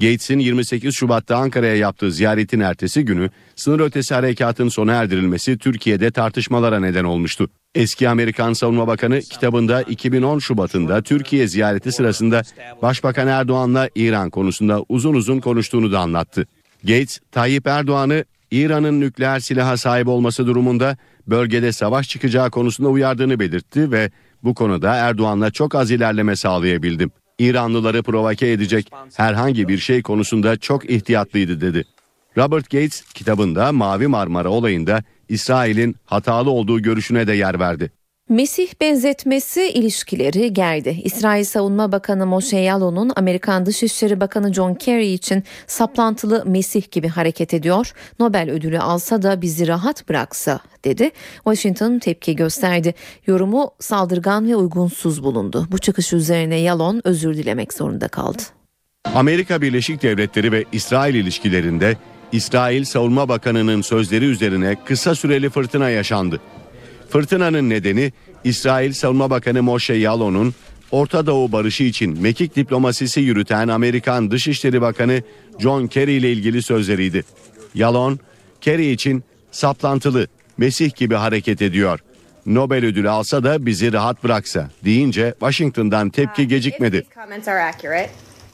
Gates'in 28 Şubat'ta Ankara'ya yaptığı ziyaretin ertesi günü sınır ötesi harekatın sona erdirilmesi Türkiye'de tartışmalara neden olmuştu. Eski Amerikan Savunma Bakanı kitabında 2010 Şubat'ında Türkiye ziyareti sırasında Başbakan Erdoğan'la İran konusunda uzun uzun konuştuğunu da anlattı. Gates, Tayyip Erdoğan'ı İran'ın nükleer silaha sahip olması durumunda bölgede savaş çıkacağı konusunda uyardığını belirtti ve bu konuda Erdoğan'la çok az ilerleme sağlayabildim. İranlıları provoke edecek herhangi bir şey konusunda çok ihtiyatlıydı dedi. Robert Gates kitabında Mavi Marmara olayında İsrail'in hatalı olduğu görüşüne de yer verdi. Mesih benzetmesi ilişkileri gerdi. İsrail Savunma Bakanı Moshe Yalon'un Amerikan Dışişleri Bakanı John Kerry için saplantılı Mesih gibi hareket ediyor. Nobel ödülü alsa da bizi rahat bıraksa dedi. Washington tepki gösterdi. Yorumu saldırgan ve uygunsuz bulundu. Bu çıkış üzerine Yalon özür dilemek zorunda kaldı. Amerika Birleşik Devletleri ve İsrail ilişkilerinde İsrail Savunma Bakanı'nın sözleri üzerine kısa süreli fırtına yaşandı. Fırtınanın nedeni İsrail Savunma Bakanı Moshe Yalon'un Orta Doğu barışı için mekik diplomasisi yürüten Amerikan Dışişleri Bakanı John Kerry ile ilgili sözleriydi. Yalon, Kerry için saplantılı, Mesih gibi hareket ediyor. Nobel ödülü alsa da bizi rahat bıraksa deyince Washington'dan tepki gecikmedi.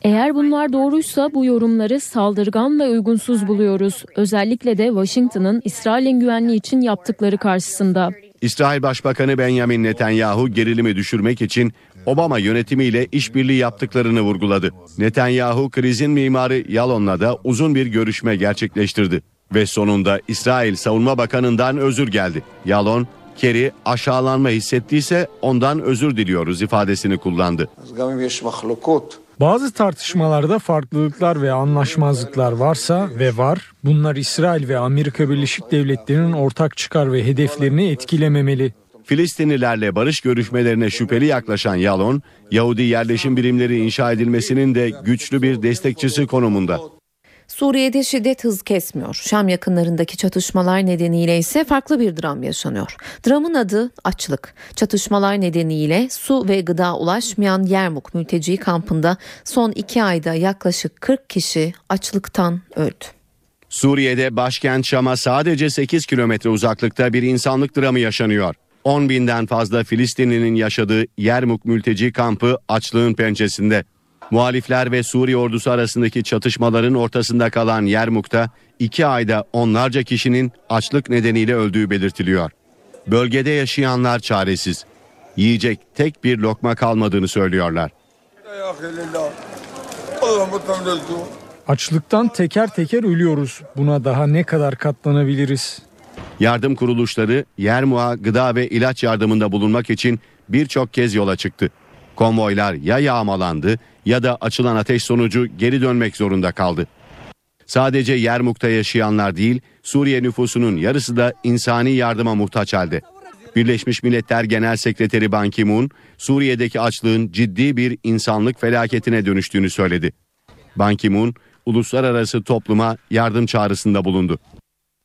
Eğer bunlar doğruysa bu yorumları saldırgan ve uygunsuz buluyoruz. Özellikle de Washington'ın İsrail'in güvenliği için yaptıkları karşısında. İsrail Başbakanı Benjamin Netanyahu gerilimi düşürmek için Obama yönetimiyle işbirliği yaptıklarını vurguladı. Netanyahu krizin mimarı Yalon'la da uzun bir görüşme gerçekleştirdi. Ve sonunda İsrail Savunma Bakanı'ndan özür geldi. Yalon, Kerry aşağılanma hissettiyse ondan özür diliyoruz ifadesini kullandı. Bazı tartışmalarda farklılıklar ve anlaşmazlıklar varsa ve var, bunlar İsrail ve Amerika Birleşik Devletleri'nin ortak çıkar ve hedeflerini etkilememeli. Filistinlilerle barış görüşmelerine şüpheli yaklaşan Yalon, Yahudi yerleşim birimleri inşa edilmesinin de güçlü bir destekçisi konumunda. Suriye'de şiddet hız kesmiyor. Şam yakınlarındaki çatışmalar nedeniyle ise farklı bir dram yaşanıyor. Dramın adı açlık. Çatışmalar nedeniyle su ve gıda ulaşmayan Yermuk mülteci kampında son iki ayda yaklaşık 40 kişi açlıktan öldü. Suriye'de başkent Şam'a sadece 8 kilometre uzaklıkta bir insanlık dramı yaşanıyor. 10 binden fazla Filistinlinin yaşadığı Yermuk mülteci kampı açlığın pençesinde. Muhalifler ve Suriye ordusu arasındaki çatışmaların ortasında kalan Yermuk'ta iki ayda onlarca kişinin açlık nedeniyle öldüğü belirtiliyor. Bölgede yaşayanlar çaresiz. Yiyecek tek bir lokma kalmadığını söylüyorlar. Açlıktan teker teker ölüyoruz. Buna daha ne kadar katlanabiliriz? Yardım kuruluşları Yermuğa gıda ve ilaç yardımında bulunmak için birçok kez yola çıktı. Konvoylar ya yağmalandı ya da açılan ateş sonucu geri dönmek zorunda kaldı. Sadece Yermuk'ta yaşayanlar değil, Suriye nüfusunun yarısı da insani yardıma muhtaç halde. Birleşmiş Milletler Genel Sekreteri Ban Ki-moon, Suriye'deki açlığın ciddi bir insanlık felaketine dönüştüğünü söyledi. Ban Ki-moon, uluslararası topluma yardım çağrısında bulundu.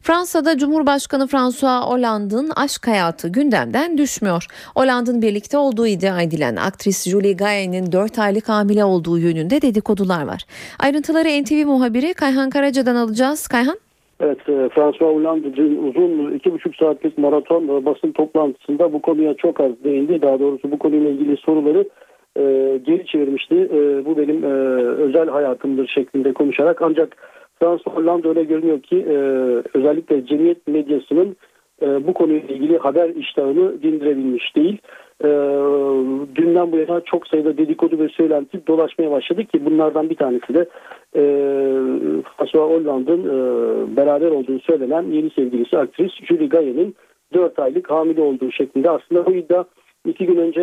Fransa'da Cumhurbaşkanı François Hollande'ın aşk hayatı gündemden düşmüyor. Hollande'ın birlikte olduğu iddia edilen aktris Julie Gaye'nin 4 aylık hamile olduğu yönünde dedikodular var. Ayrıntıları NTV muhabiri Kayhan Karaca'dan alacağız. Kayhan? Evet, e, François Hollande uzun iki buçuk saatlik maraton e, basın toplantısında bu konuya çok az değindi. Daha doğrusu bu konuyla ilgili soruları e, geri çevirmişti. E, bu benim e, özel hayatımdır şeklinde konuşarak ancak François Hollande öyle görünüyor ki e, özellikle cemiyet medyasının e, bu konuyla ilgili haber iştahını dindirebilmiş değil. E, dünden bu yana çok sayıda dedikodu ve söylenti dolaşmaya başladı ki bunlardan bir tanesi de e, François Hollande'ın e, beraber olduğu söylenen yeni sevgilisi aktris Julie Gaye'nin 4 aylık hamile olduğu şeklinde aslında bu iddia iki gün önce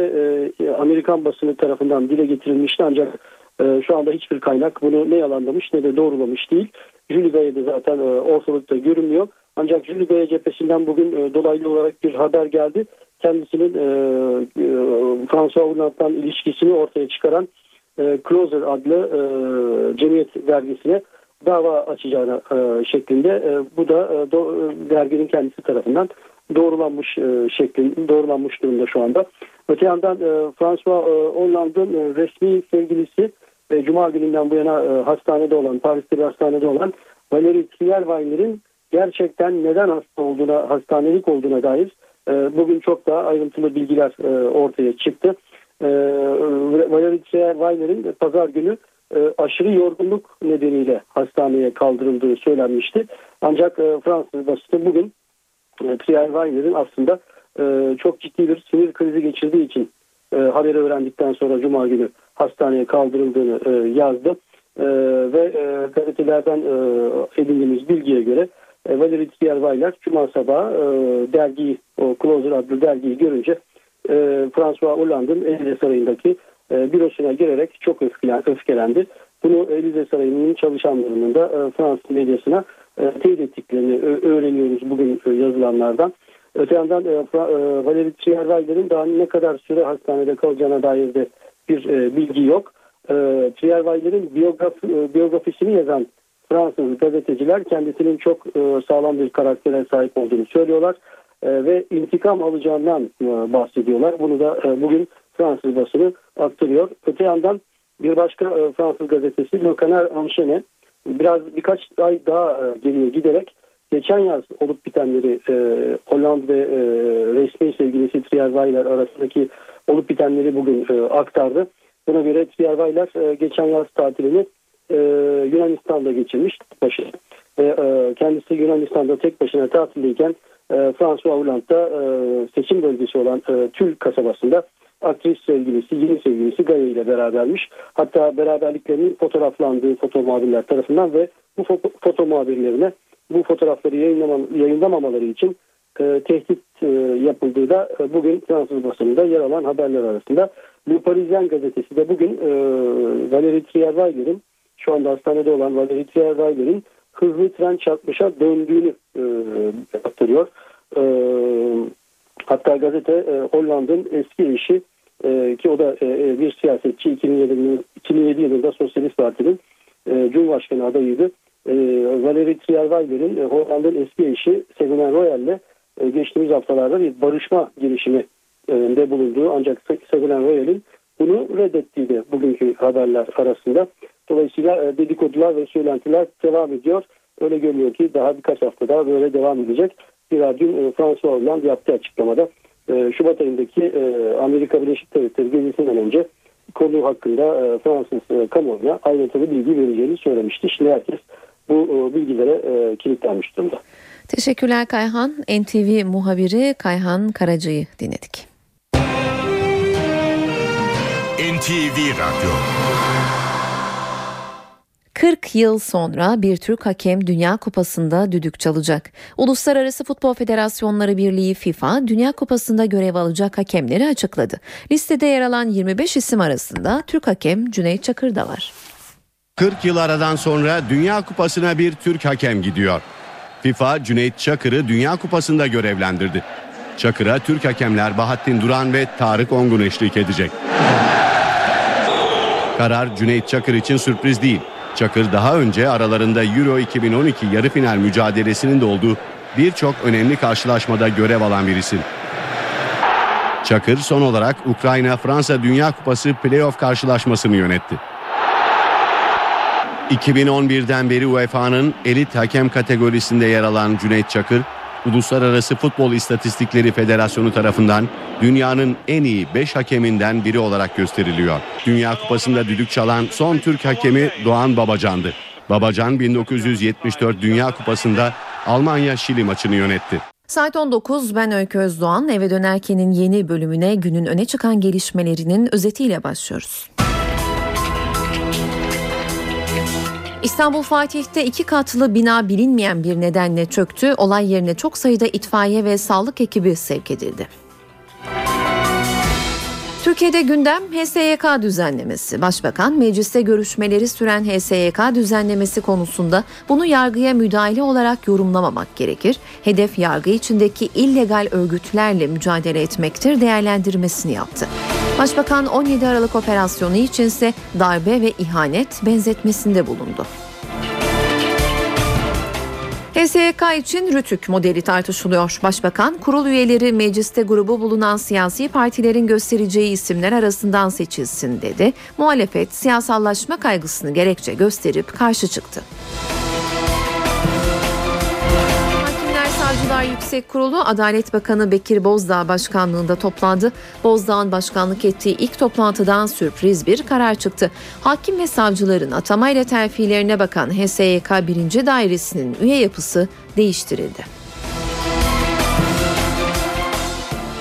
e, Amerikan basını tarafından dile getirilmişti ancak e, şu anda hiçbir kaynak bunu ne yalanlamış ne de doğrulamış değil. Julie Gaye de zaten e, ortalıkta görünmüyor. Ancak Julie Gaye cephesinden bugün e, dolaylı olarak bir haber geldi. Kendisinin e, e, François Hollande'dan ilişkisini ortaya çıkaran e, Closer adlı cemiyet dergisine dava açacağına şeklinde bu da e, kendisi tarafından doğrulanmış e, şeklinde doğrulanmış durumda şu anda. Öte yandan e, François Hollande'ın resmi sevgilisi e, Cuma gününden bu yana e, hastanede olan, Paris'te bir hastanede olan Valérie Trierweiler'in gerçekten neden hasta olduğuna, hastanelik olduğuna dair e, bugün çok daha ayrıntılı bilgiler e, ortaya çıktı. E, Valérie Trierweiler'in pazar günü e, aşırı yorgunluk nedeniyle hastaneye kaldırıldığı söylenmişti. Ancak e, Fransız basını bugün e, Trierweiler'in aslında e, çok ciddi bir sinir krizi geçirdiği için e, haberi öğrendikten sonra Cuma günü hastaneye kaldırıldığını e, yazdı. E, ve e, gazetelerden e, edindiğimiz bilgiye göre e, Valerie Trierweiler Cuma sabahı e, dergiyi, o Closer adlı dergiyi görünce e, François Hollande'ın Elize Sarayı'ndaki e, bürosuna girerek çok öfkelen, öfkelendi. Bunu Elize Sarayı'nın çalışanlarının da e, Fransız medyasına e, teyit ettiklerini öğreniyoruz bugün e, yazılanlardan. Öte yandan e, e, Valerie Trierweiler'in daha ne kadar süre hastanede kalacağına dair de bir e, bilgi yok. E, Trierweiler'in biyograf, e, biyografisini yazan Fransız gazeteciler kendisinin çok e, sağlam bir karaktere sahip olduğunu söylüyorlar. E, ve intikam alacağından e, bahsediyorlar. Bunu da e, bugün Fransız basını aktarıyor. Öte yandan bir başka e, Fransız gazetesi Le Canard Enchaîné biraz birkaç ay daha e, geriye giderek geçen yaz olup bitenleri e, Hollanda e, resmi sevgilisi Trierweiler arasındaki olup bitenleri bugün e, aktardı. Buna göre Trierweiler e, geçen yaz tatilini e, Yunanistan'da geçirmiş başına. Ve e, kendisi Yunanistan'da tek başına tatildeyken e, François Hollande'da e, seçim bölgesi olan e, Tül kasabasında aktris sevgilisi, yeni sevgilisi Gaye ile berabermiş. Hatta beraberliklerinin fotoğraflandığı foto muhabirler tarafından ve bu foto, foto muhabirlerine bu fotoğrafları yayınlamamaları için e, tehdit e, yapıldığı da e, bugün Fransız basınında yer alan haberler arasında. Le Parisien gazetesi de bugün e, Valérie Trierweiler'in şu anda hastanede olan Valérie Trierweiler'in hızlı tren çarpmışa döndüğünü e, aktarıyor. E, hatta gazete e, Hollanda'nın eski eşi e, ki o da e, e bir siyasetçi 2007, 2007 yılında Sosyalist Parti'nin e, Cumhurbaşkanı adayıydı. E, Valérie Trierweiler'in e, Hollanda'nın eski eşi Ségolène Royal'le e, geçtiğimiz haftalarda bir barışma girişimi e, de bulunduğu ancak Ségolène Royal'in bunu reddettiği de bugünkü haberler arasında. Dolayısıyla e, dedikodular ve söylentiler devam ediyor. Öyle görünüyor ki daha birkaç hafta daha böyle devam edecek. Bir dün François Hollande yaptığı açıklamada Şubat ayındaki Amerika Birleşik Devletleri gezisinden önce konu hakkında Fransız kamuoyuna ayrıntılı bilgi vereceğini söylemişti. Şimdi herkes bu bilgilere kilitlenmiş durumda. Teşekkürler Kayhan. NTV muhabiri Kayhan Karaca'yı dinledik. NTV Radyo 40 yıl sonra bir Türk hakem Dünya Kupası'nda düdük çalacak. Uluslararası Futbol Federasyonları Birliği FIFA Dünya Kupası'nda görev alacak hakemleri açıkladı. Listede yer alan 25 isim arasında Türk hakem Cüneyt Çakır da var. 40 yıl aradan sonra Dünya Kupası'na bir Türk hakem gidiyor. FIFA Cüneyt Çakır'ı Dünya Kupası'nda görevlendirdi. Çakır'a Türk hakemler Bahattin Duran ve Tarık Ongun eşlik edecek. Karar Cüneyt Çakır için sürpriz değil. Çakır daha önce aralarında Euro 2012 yarı final mücadelesinin de olduğu birçok önemli karşılaşmada görev alan bir isim. Çakır son olarak Ukrayna-Fransa Dünya Kupası playoff karşılaşmasını yönetti. 2011'den beri UEFA'nın elit hakem kategorisinde yer alan Cüneyt Çakır, Uluslararası Futbol İstatistikleri Federasyonu tarafından dünyanın en iyi 5 hakeminden biri olarak gösteriliyor. Dünya Kupası'nda düdük çalan son Türk hakemi Doğan Babacan'dı. Babacan 1974 Dünya Kupası'nda Almanya-Şili maçını yönetti. Saat 19 ben Öykü Özdoğan eve dönerkenin yeni bölümüne günün öne çıkan gelişmelerinin özetiyle başlıyoruz. İstanbul Fatih'te iki katlı bina bilinmeyen bir nedenle çöktü. Olay yerine çok sayıda itfaiye ve sağlık ekibi sevk edildi. Türkiye'de gündem HSYK düzenlemesi. Başbakan mecliste görüşmeleri süren HSYK düzenlemesi konusunda bunu yargıya müdahale olarak yorumlamamak gerekir. Hedef yargı içindeki illegal örgütlerle mücadele etmektir değerlendirmesini yaptı. Başbakan 17 Aralık operasyonu içinse darbe ve ihanet benzetmesinde bulundu. HSYK için Rütük modeli tartışılıyor. Başbakan, kurul üyeleri mecliste grubu bulunan siyasi partilerin göstereceği isimler arasından seçilsin dedi. Muhalefet siyasallaşma kaygısını gerekçe gösterip karşı çıktı. Savcılar Yüksek Kurulu Adalet Bakanı Bekir Bozdağ başkanlığında toplandı. Bozdağ'ın başkanlık ettiği ilk toplantıdan sürpriz bir karar çıktı. Hakim ve savcıların atamayla terfilerine bakan HSYK 1. Dairesi'nin üye yapısı değiştirildi.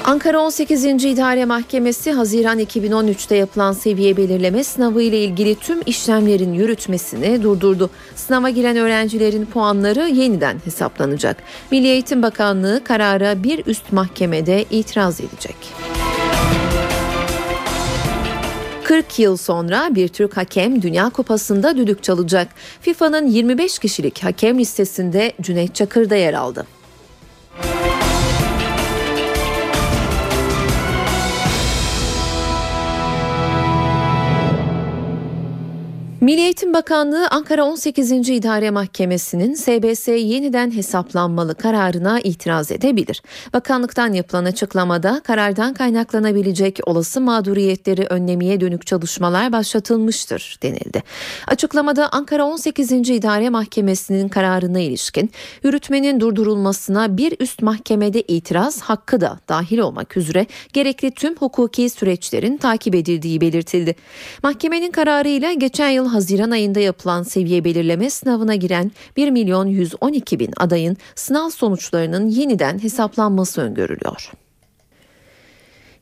Ankara 18. İdare Mahkemesi Haziran 2013'te yapılan seviye belirleme sınavı ile ilgili tüm işlemlerin yürütmesini durdurdu. Sınava giren öğrencilerin puanları yeniden hesaplanacak. Milli Eğitim Bakanlığı karara bir üst mahkemede itiraz edecek. 40 yıl sonra bir Türk hakem Dünya Kupası'nda düdük çalacak. FIFA'nın 25 kişilik hakem listesinde Cüneyt Çakır da yer aldı. Milli Eğitim Bakanlığı Ankara 18. İdare Mahkemesi'nin SBS yeniden hesaplanmalı kararına itiraz edebilir. Bakanlıktan yapılan açıklamada karardan kaynaklanabilecek olası mağduriyetleri önlemeye dönük çalışmalar başlatılmıştır denildi. Açıklamada Ankara 18. İdare Mahkemesi'nin kararına ilişkin yürütmenin durdurulmasına bir üst mahkemede itiraz hakkı da dahil olmak üzere gerekli tüm hukuki süreçlerin takip edildiği belirtildi. Mahkemenin kararıyla geçen yıl Haziran ayında yapılan seviye belirleme sınavına giren 1 milyon 112 bin adayın sınav sonuçlarının yeniden hesaplanması öngörülüyor.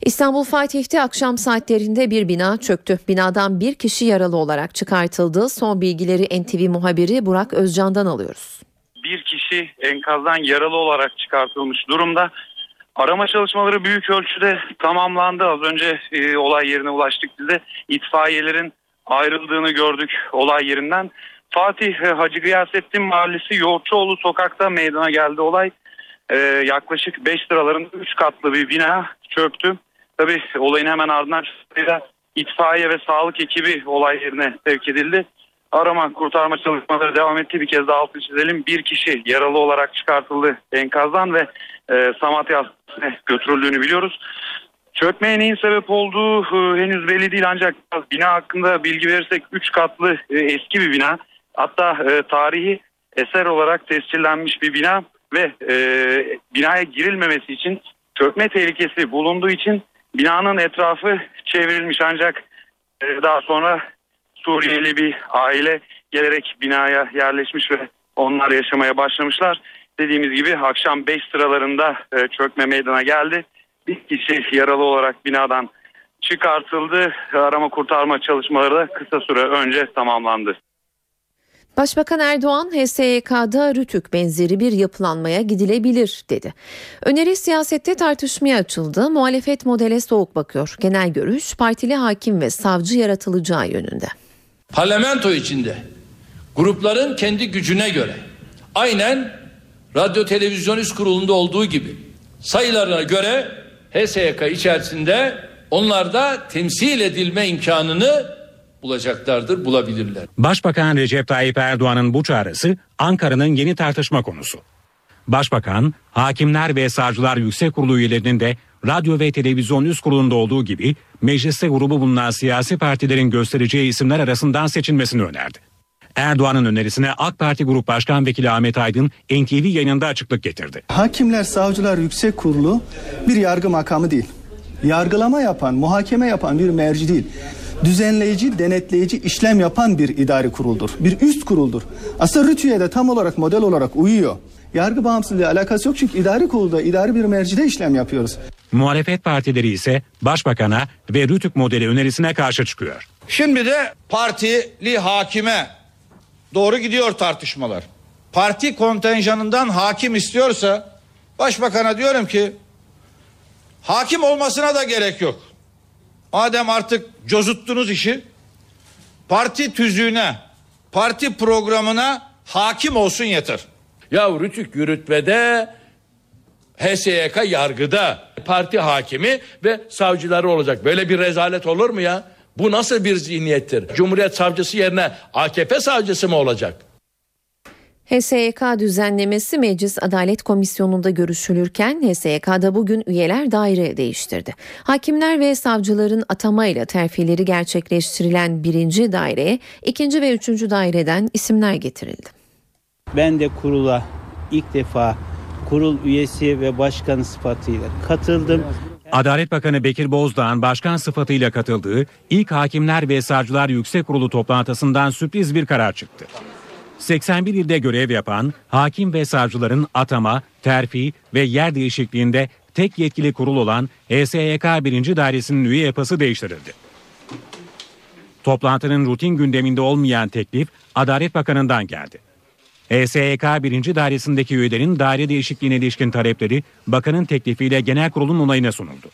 İstanbul Fatih'te akşam saatlerinde bir bina çöktü. Binadan bir kişi yaralı olarak çıkartıldı. Son bilgileri NTV muhabiri Burak Özcan'dan alıyoruz. Bir kişi enkazdan yaralı olarak çıkartılmış durumda. Arama çalışmaları büyük ölçüde tamamlandı. Az önce e, olay yerine ulaştık biz de itfaiyelerin ayrıldığını gördük olay yerinden. Fatih Hacı Gıyasettin Mahallesi Yoğurtçuoğlu sokakta meydana geldi olay. Ee, yaklaşık 5 liraların 3 katlı bir bina çöktü. Tabi olayın hemen ardından itfaiye ve sağlık ekibi olay yerine sevk edildi. Arama kurtarma çalışmaları devam etti. Bir kez daha altı çizelim. Bir kişi yaralı olarak çıkartıldı enkazdan ve e, Samatya götürüldüğünü biliyoruz. Çökmeye neyin sebep olduğu e, henüz belli değil ancak bina hakkında bilgi verirsek 3 katlı e, eski bir bina. Hatta e, tarihi eser olarak tescillenmiş bir bina ve binaya girilmemesi için çökme tehlikesi bulunduğu için binanın etrafı çevrilmiş ancak daha sonra Suriyeli bir aile gelerek binaya yerleşmiş ve onlar yaşamaya başlamışlar. Dediğimiz gibi akşam 5 sıralarında çökme meydana geldi. Bir kişi yaralı olarak binadan çıkartıldı. Arama kurtarma çalışmaları da kısa süre önce tamamlandı. Başbakan Erdoğan HSYK'da Rütük benzeri bir yapılanmaya gidilebilir dedi. Öneri siyasette tartışmaya açıldı. Muhalefet modele soğuk bakıyor. Genel görüş partili hakim ve savcı yaratılacağı yönünde. Parlamento içinde grupların kendi gücüne göre aynen Radyo Televizyon Üst Kurulu'nda olduğu gibi sayılarına göre HSYK içerisinde onlar da temsil edilme imkanını bulacaklardır, bulabilirler. Başbakan Recep Tayyip Erdoğan'ın bu çağrısı Ankara'nın yeni tartışma konusu. Başbakan, Hakimler ve Savcılar Yüksek Kurulu üyelerinin de radyo ve televizyon üst kurulunda olduğu gibi mecliste grubu bulunan siyasi partilerin göstereceği isimler arasından seçilmesini önerdi. Erdoğan'ın önerisine AK Parti Grup Başkan Vekili Ahmet Aydın NTV yayınında açıklık getirdi. Hakimler Savcılar Yüksek Kurulu bir yargı makamı değil. Yargılama yapan, muhakeme yapan bir merci değil. Düzenleyici, denetleyici işlem yapan bir idari kuruldur. Bir üst kuruldur. Aslında RTÜ'ye de tam olarak model olarak uyuyor. Yargı bağımsızlığı alakası yok çünkü idari kurulda, idari bir mercide işlem yapıyoruz. Muhalefet partileri ise başbakana ve Rütük modeli önerisine karşı çıkıyor. Şimdi de partili hakime doğru gidiyor tartışmalar. Parti kontenjanından hakim istiyorsa başbakana diyorum ki hakim olmasına da gerek yok. Madem artık cozuttunuz işi parti tüzüğüne, parti programına hakim olsun yeter. Ya Rütük yürütmede HSYK yargıda parti hakimi ve savcıları olacak. Böyle bir rezalet olur mu ya? Bu nasıl bir zihniyettir? Cumhuriyet savcısı yerine AKP savcısı mı olacak? HSYK düzenlemesi Meclis Adalet Komisyonu'nda görüşülürken HSYK'da bugün üyeler daire değiştirdi. Hakimler ve savcıların atamayla terfileri gerçekleştirilen birinci daireye ikinci ve üçüncü daireden isimler getirildi. Ben de kurula ilk defa kurul üyesi ve başkanı sıfatıyla katıldım. Adalet Bakanı Bekir Bozdağ'ın başkan sıfatıyla katıldığı ilk Hakimler ve Savcılar Yüksek Kurulu toplantısından sürpriz bir karar çıktı. 81 ilde görev yapan hakim ve savcıların atama, terfi ve yer değişikliğinde tek yetkili kurul olan HSYK 1. Dairesi'nin üye yapısı değiştirildi. Toplantının rutin gündeminde olmayan teklif Adalet Bakanı'ndan geldi. HSYK 1. Dairesi'ndeki üyelerin daire değişikliğine ilişkin talepleri bakanın teklifiyle genel kurulun onayına sunuldu.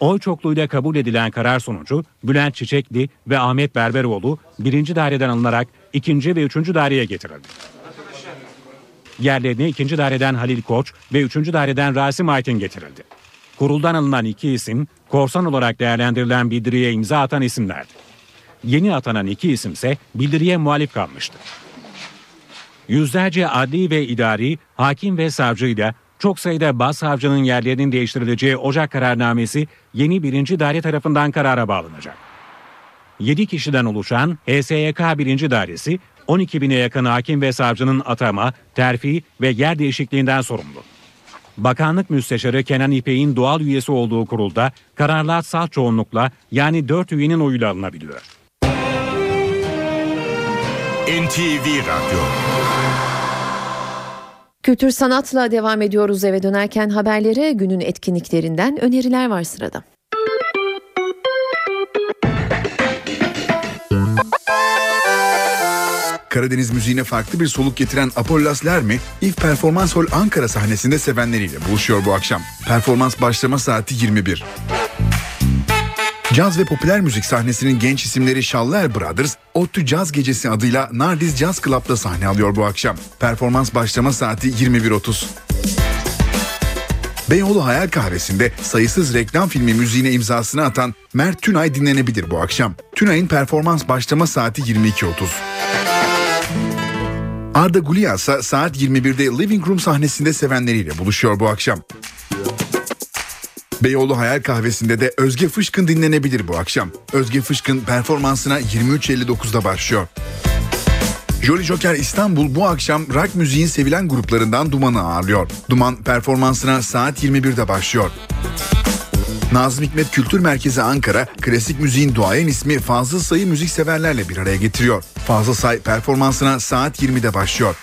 Oy çokluğuyla kabul edilen karar sonucu Bülent Çiçekli ve Ahmet Berberoğlu birinci daireden alınarak ikinci ve üçüncü daireye getirildi. Yerlerine ikinci daireden Halil Koç ve üçüncü daireden Rasim Aytin getirildi. Kuruldan alınan iki isim korsan olarak değerlendirilen bildiriye imza atan isimlerdi. Yeni atanan iki isimse bildiriye muhalif kalmıştı. Yüzlerce adli ve idari, hakim ve savcıyla çok sayıda başsavcının yerlerinin değiştirileceği Ocak kararnamesi yeni birinci daire tarafından karara bağlanacak. 7 kişiden oluşan HSYK 1. Dairesi 12 bine yakın hakim ve savcının atama, terfi ve yer değişikliğinden sorumlu. Bakanlık Müsteşarı Kenan İpek'in doğal üyesi olduğu kurulda kararlar salt çoğunlukla yani 4 üyenin oyuyla alınabiliyor. NTV Radyo Kültür sanatla devam ediyoruz eve dönerken haberlere günün etkinliklerinden öneriler var sırada. Karadeniz müziğine farklı bir soluk getiren Apollas Lermi, İF Performans Hall Ankara sahnesinde sevenleriyle buluşuyor bu akşam. Performans başlama saati 21. Caz ve popüler müzik sahnesinin genç isimleri Şaller Brothers, Ottu Caz Gecesi adıyla Nardiz Jazz Club'da sahne alıyor bu akşam. Performans başlama saati 21.30. Beyoğlu Hayal Kahvesi'nde sayısız reklam filmi müziğine imzasını atan Mert Tünay dinlenebilir bu akşam. Tünay'ın performans başlama saati 22.30. Arda Gulia ise saat 21'de Living Room sahnesinde sevenleriyle buluşuyor bu akşam. Beyoğlu Hayal Kahvesi'nde de Özge Fışkın dinlenebilir bu akşam. Özge Fışkın performansına 23.59'da başlıyor. Jolly Joker İstanbul bu akşam rock müziğin sevilen gruplarından Duman'ı ağırlıyor. Duman performansına saat 21'de başlıyor. Nazım Hikmet Kültür Merkezi Ankara, klasik müziğin duayen ismi Fazıl Say'ı müzikseverlerle bir araya getiriyor. Fazıl Say performansına saat 20'de başlıyor.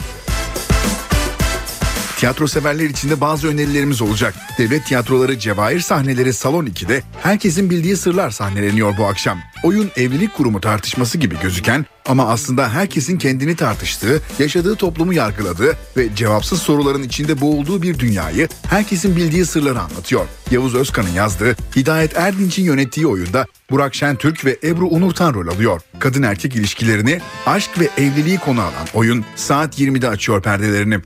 Tiyatro severler için de bazı önerilerimiz olacak. Devlet tiyatroları Cevahir sahneleri Salon 2'de herkesin bildiği sırlar sahneleniyor bu akşam. Oyun evlilik kurumu tartışması gibi gözüken ama aslında herkesin kendini tartıştığı, yaşadığı toplumu yargıladığı ve cevapsız soruların içinde boğulduğu bir dünyayı herkesin bildiği sırları anlatıyor. Yavuz Özkan'ın yazdığı, Hidayet Erdinç'in yönettiği oyunda Burak Şentürk ve Ebru Unurtan rol alıyor. Kadın erkek ilişkilerini, aşk ve evliliği konu alan oyun saat 20'de açıyor perdelerini.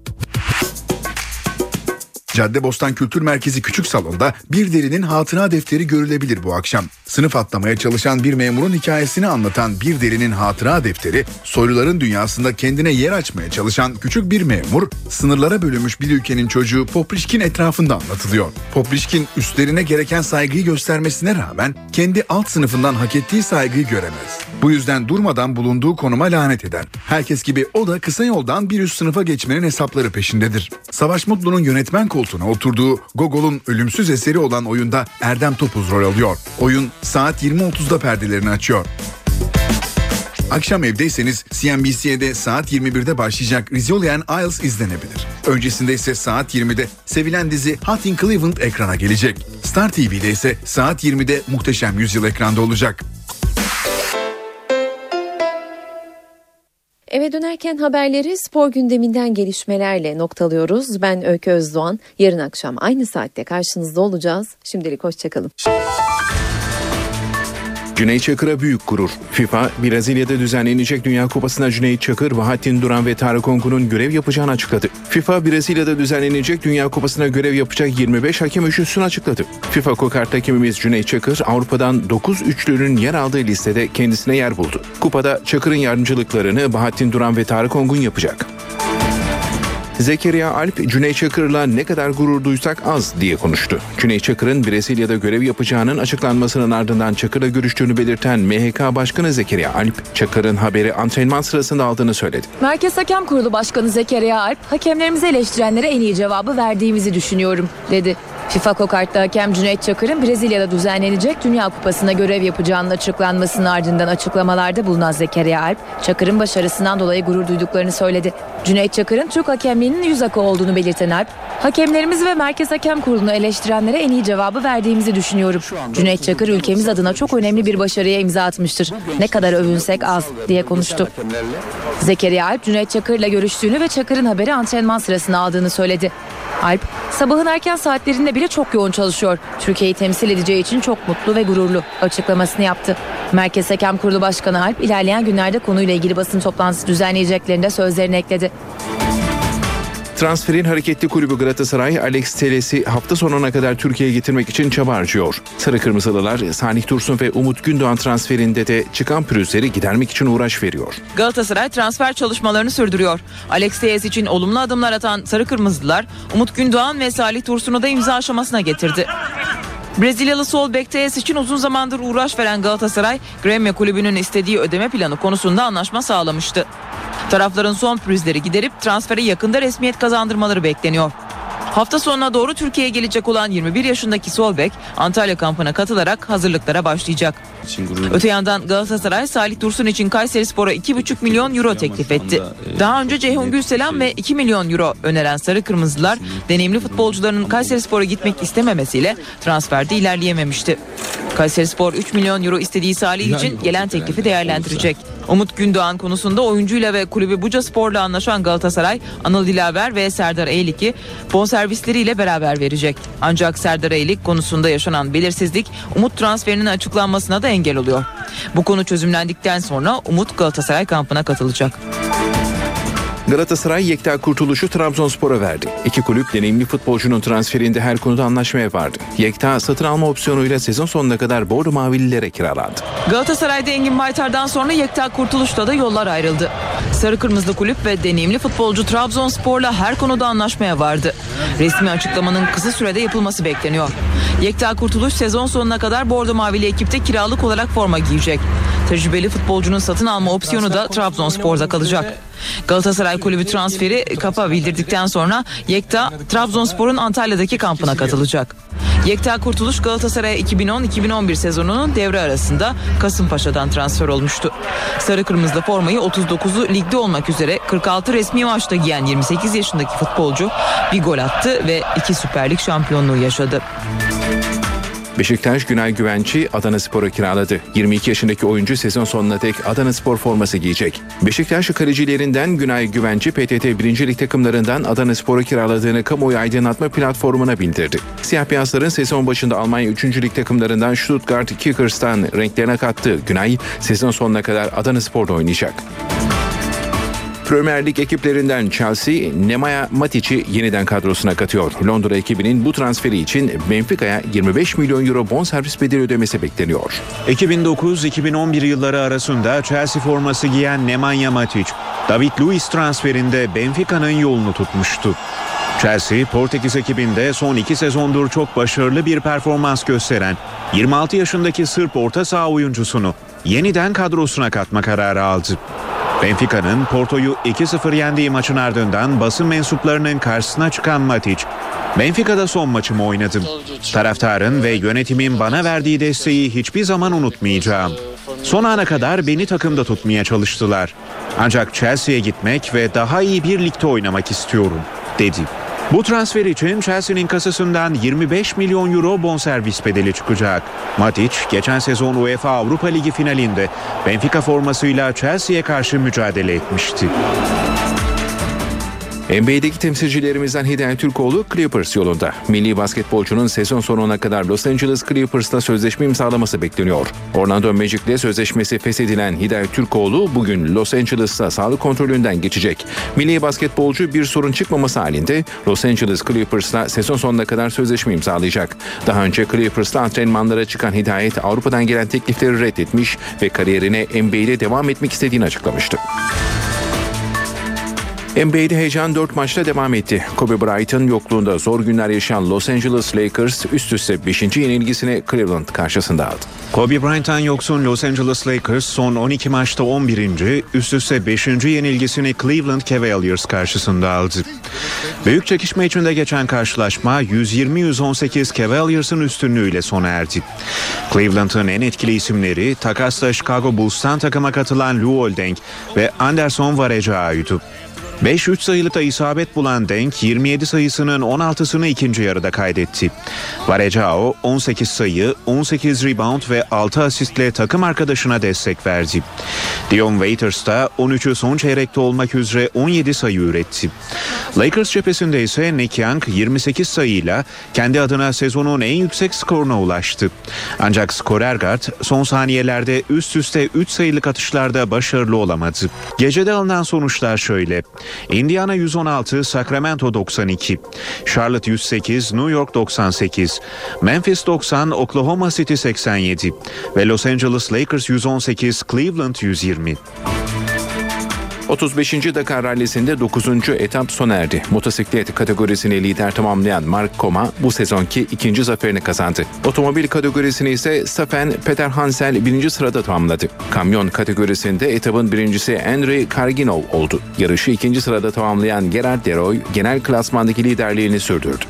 Caddebostan Kültür Merkezi Küçük Salon'da bir derinin hatıra defteri görülebilir bu akşam. Sınıf atlamaya çalışan bir memurun hikayesini anlatan bir derinin hatıra defteri, soyluların dünyasında kendine yer açmaya çalışan küçük bir memur, sınırlara bölünmüş bir ülkenin çocuğu Poprişkin etrafında anlatılıyor. Poprişkin üstlerine gereken saygıyı göstermesine rağmen kendi alt sınıfından hak ettiği saygıyı göremez. Bu yüzden durmadan bulunduğu konuma lanet eder. Herkes gibi o da kısa yoldan bir üst sınıfa geçmenin hesapları peşindedir. Savaş Mutlu'nun yönetmen koltuğuna oturduğu Gogol'un ölümsüz eseri olan oyunda Erdem Topuz rol alıyor. Oyun saat 20.30'da perdelerini açıyor. Akşam evdeyseniz CNBC'de saat 21'de başlayacak Rizzolian Isles izlenebilir. Öncesinde ise saat 20'de sevilen dizi Hot in Cleveland ekrana gelecek. Star TV'de ise saat 20'de Muhteşem Yüzyıl ekranda olacak. Dönerken haberleri spor gündeminden gelişmelerle noktalıyoruz. Ben Öykü Özdoğan. Yarın akşam aynı saatte karşınızda olacağız. Şimdilik hoşçakalın. Cüneyt Çakır'a büyük gurur. FIFA, Brezilya'da düzenlenecek Dünya Kupası'na Cüneyt Çakır, Vahattin Duran ve Tarık Ongun'un görev yapacağını açıkladı. FIFA, Brezilya'da düzenlenecek Dünya Kupası'na görev yapacak 25 hakem üçlüsünü açıkladı. FIFA kokart hakemimiz Cüneyt Çakır, Avrupa'dan 9 üçlünün yer aldığı listede kendisine yer buldu. Kupada Çakır'ın yardımcılıklarını Bahattin Duran ve Tarık Ongun yapacak. Zekeriya Alp, Cüneyt Çakır'la ne kadar gurur duysak az diye konuştu. Cüneyt Çakır'ın Brezilya'da görev yapacağının açıklanmasının ardından Çakır'la görüştüğünü belirten MHK Başkanı Zekeriya Alp, Çakır'ın haberi antrenman sırasında aldığını söyledi. Merkez Hakem Kurulu Başkanı Zekeriya Alp, hakemlerimizi eleştirenlere en iyi cevabı verdiğimizi düşünüyorum, dedi. FIFA Kokart'ta hakem Cüneyt Çakır'ın Brezilya'da düzenlenecek Dünya Kupası'na görev yapacağının açıklanmasının ardından açıklamalarda bulunan Zekeriya Alp, Çakır'ın başarısından dolayı gurur duyduklarını söyledi. Cüneyt Çakır'ın Türk hakemliğinin yüz akı olduğunu belirten Alp, hakemlerimiz ve Merkez Hakem Kurulu'nu eleştirenlere en iyi cevabı verdiğimizi düşünüyorum. Cüneyt Çakır ülkemiz adına çok önemli bir başarıya imza atmıştır. Ne kadar övünsek az diye konuştu. Zekeriya Alp, Cüneyt Çakır'la görüştüğünü ve Çakır'ın haberi antrenman sırasında aldığını söyledi. Alp, sabahın erken saatlerinde bile çok yoğun çalışıyor. Türkiye'yi temsil edeceği için çok mutlu ve gururlu açıklamasını yaptı. Merkez Hakem Kurulu Başkanı Alp ilerleyen günlerde konuyla ilgili basın toplantısı düzenleyeceklerinde sözlerini ekledi. Transferin hareketli kulübü Galatasaray, Alex Teles'i hafta sonuna kadar Türkiye'ye getirmek için çaba harcıyor. Sarı Kırmızılılar, Salih Dursun ve Umut Gündoğan transferinde de çıkan pürüzleri gidermek için uğraş veriyor. Galatasaray transfer çalışmalarını sürdürüyor. Alex Telles için olumlu adımlar atan Sarı Kırmızılılar, Umut Gündoğan ve Salih Dursun'u da imza aşamasına getirdi. Brezilyalı sol bek Telles için uzun zamandır uğraş veren Galatasaray, Gremio kulübünün istediği ödeme planı konusunda anlaşma sağlamıştı. Tarafların son pürüzleri giderip transfere yakında resmiyet kazandırmaları bekleniyor. Hafta sonuna doğru Türkiye'ye gelecek olan 21 yaşındaki Solbek Antalya kampına katılarak hazırlıklara başlayacak. Öte yandan Galatasaray Salih Dursun için Kayseri Spor'a 2,5 milyon euro teklif etti. Daha önce Ceyhun Gülselam ve 2 milyon euro öneren Sarı Kırmızılar deneyimli futbolcuların Kayseri Spor'a gitmek istememesiyle transferde ilerleyememişti. Kayseri Spor 3 milyon euro istediği Salih için gelen teklifi değerlendirecek. Umut Gündoğan konusunda oyuncuyla ve kulübü Buca Spor'la anlaşan Galatasaray, Anıl Dilaver ve Serdar Eylik'i bonservisleriyle beraber verecek. Ancak Serdar Eylik konusunda yaşanan belirsizlik Umut transferinin açıklanmasına da engel oluyor. Bu konu çözümlendikten sonra Umut Galatasaray kampına katılacak. Galatasaray Yekta Kurtuluş'u Trabzonspor'a verdi. İki kulüp deneyimli futbolcunun transferinde her konuda anlaşmaya vardı. Yekta satın alma opsiyonuyla sezon sonuna kadar Bordo Mavililere kiralandı. Galatasaray'da Engin Baytar'dan sonra Yekta Kurtuluş'la da yollar ayrıldı. Sarı Kırmızılı kulüp ve deneyimli futbolcu Trabzonspor'la her konuda anlaşmaya vardı. Resmi açıklamanın kısa sürede yapılması bekleniyor. Yekta Kurtuluş sezon sonuna kadar Bordo Mavili ekipte kiralık olarak forma giyecek. Tecrübeli futbolcunun satın alma opsiyonu da Trabzonspor'da kalacak. Galatasaray kulübü transferi kapa bildirdikten sonra Yekta Trabzonspor'un Antalya'daki kampına katılacak. Yekta Kurtuluş Galatasaray 2010-2011 sezonunun devre arasında Kasımpaşa'dan transfer olmuştu. Sarı kırmızılı formayı 39'u ligde olmak üzere 46 resmi maçta giyen 28 yaşındaki futbolcu bir gol attı ve iki Süper Lig şampiyonluğu yaşadı. Beşiktaş Günay Güvenç'i Adana Spor'a kiraladı. 22 yaşındaki oyuncu sezon sonuna dek Adana Spor forması giyecek. Beşiktaş kalecilerinden Günay Güvenç'i PTT 1. Lig takımlarından Adana Spor'a kiraladığını kamuoyu aydınlatma platformuna bildirdi. Siyah beyazların sezon başında Almanya 3. Lig takımlarından Stuttgart Kickers'tan renklerine kattığı Günay sezon sonuna kadar Adana Spor'da oynayacak. Premier Lig ekiplerinden Chelsea, Nemanja Matic'i yeniden kadrosuna katıyor. Londra ekibinin bu transferi için Benfica'ya 25 milyon euro bonservis bedeli ödemesi bekleniyor. 2009-2011 yılları arasında Chelsea forması giyen Nemanja Matic, David Luiz transferinde Benfica'nın yolunu tutmuştu. Chelsea, Portekiz ekibinde son iki sezondur çok başarılı bir performans gösteren 26 yaşındaki Sırp orta saha oyuncusunu yeniden kadrosuna katma kararı aldı. Benfica'nın Porto'yu 2-0 yendiği maçın ardından basın mensuplarının karşısına çıkan Matic, Benfica'da son maçımı oynadım. Taraftarın ve yönetimin bana verdiği desteği hiçbir zaman unutmayacağım. Son ana kadar beni takımda tutmaya çalıştılar. Ancak Chelsea'ye gitmek ve daha iyi bir ligde oynamak istiyorum, dedi. Bu transfer için Chelsea'nin kasasından 25 milyon euro bonservis bedeli çıkacak. Matic geçen sezon UEFA Avrupa Ligi finalinde Benfica formasıyla Chelsea'ye karşı mücadele etmişti. NBA'deki temsilcilerimizden Hidayet Türkoğlu Clippers yolunda. Milli basketbolcunun sezon sonuna kadar Los Angeles Clippers'ta sözleşme imzalaması bekleniyor. Orlando Magic'le sözleşmesi feshedilen Hidayet Türkoğlu bugün Los Angeles'ta sağlık kontrolünden geçecek. Milli basketbolcu bir sorun çıkmaması halinde Los Angeles Clippers'la sezon sonuna kadar sözleşme imzalayacak. Daha önce Clippers'ta antrenmanlara çıkan Hidayet Avrupa'dan gelen teklifleri reddetmiş ve kariyerine NBA'de devam etmek istediğini açıklamıştı. NBA'de heyecan 4 maçta devam etti. Kobe Bryant'ın yokluğunda zor günler yaşayan Los Angeles Lakers üst üste 5. yenilgisini Cleveland karşısında aldı. Kobe Bryant'tan yoksun Los Angeles Lakers son 12 maçta 11. üst üste 5. yenilgisini Cleveland Cavaliers karşısında aldı. Büyük çekişme içinde geçen karşılaşma 120-118 Cavaliers'ın üstünlüğüyle sona erdi. Cleveland'ın en etkili isimleri takasla Chicago Bulls'tan takıma katılan Lou Oldeng ve Anderson Varejão'ydu. 5-3 sayılıkta isabet bulan Denk 27 sayısının 16'sını ikinci yarıda kaydetti. Varejao 18 sayı, 18 rebound ve 6 asistle takım arkadaşına destek verdi. Dion Waiters da 13'ü son çeyrekte olmak üzere 17 sayı üretti. Lakers cephesinde ise Nick Young 28 sayıyla kendi adına sezonun en yüksek skoruna ulaştı. Ancak skorer guard son saniyelerde üst üste 3 sayılık atışlarda başarılı olamadı. Gecede alınan sonuçlar şöyle. Indiana 116, Sacramento 92, Charlotte 108, New York 98, Memphis 90, Oklahoma City 87 ve Los Angeles Lakers 118, Cleveland 120. 35. Dakar Rallisi'nde 9. etap sona erdi. Motosiklet kategorisini lider tamamlayan Mark Koma bu sezonki ikinci zaferini kazandı. Otomobil kategorisini ise Staffen Peter Hansel birinci sırada tamamladı. Kamyon kategorisinde etapın birincisi Henry Karginov oldu. Yarışı ikinci sırada tamamlayan Gerard Deroy genel klasmandaki liderliğini sürdürdü.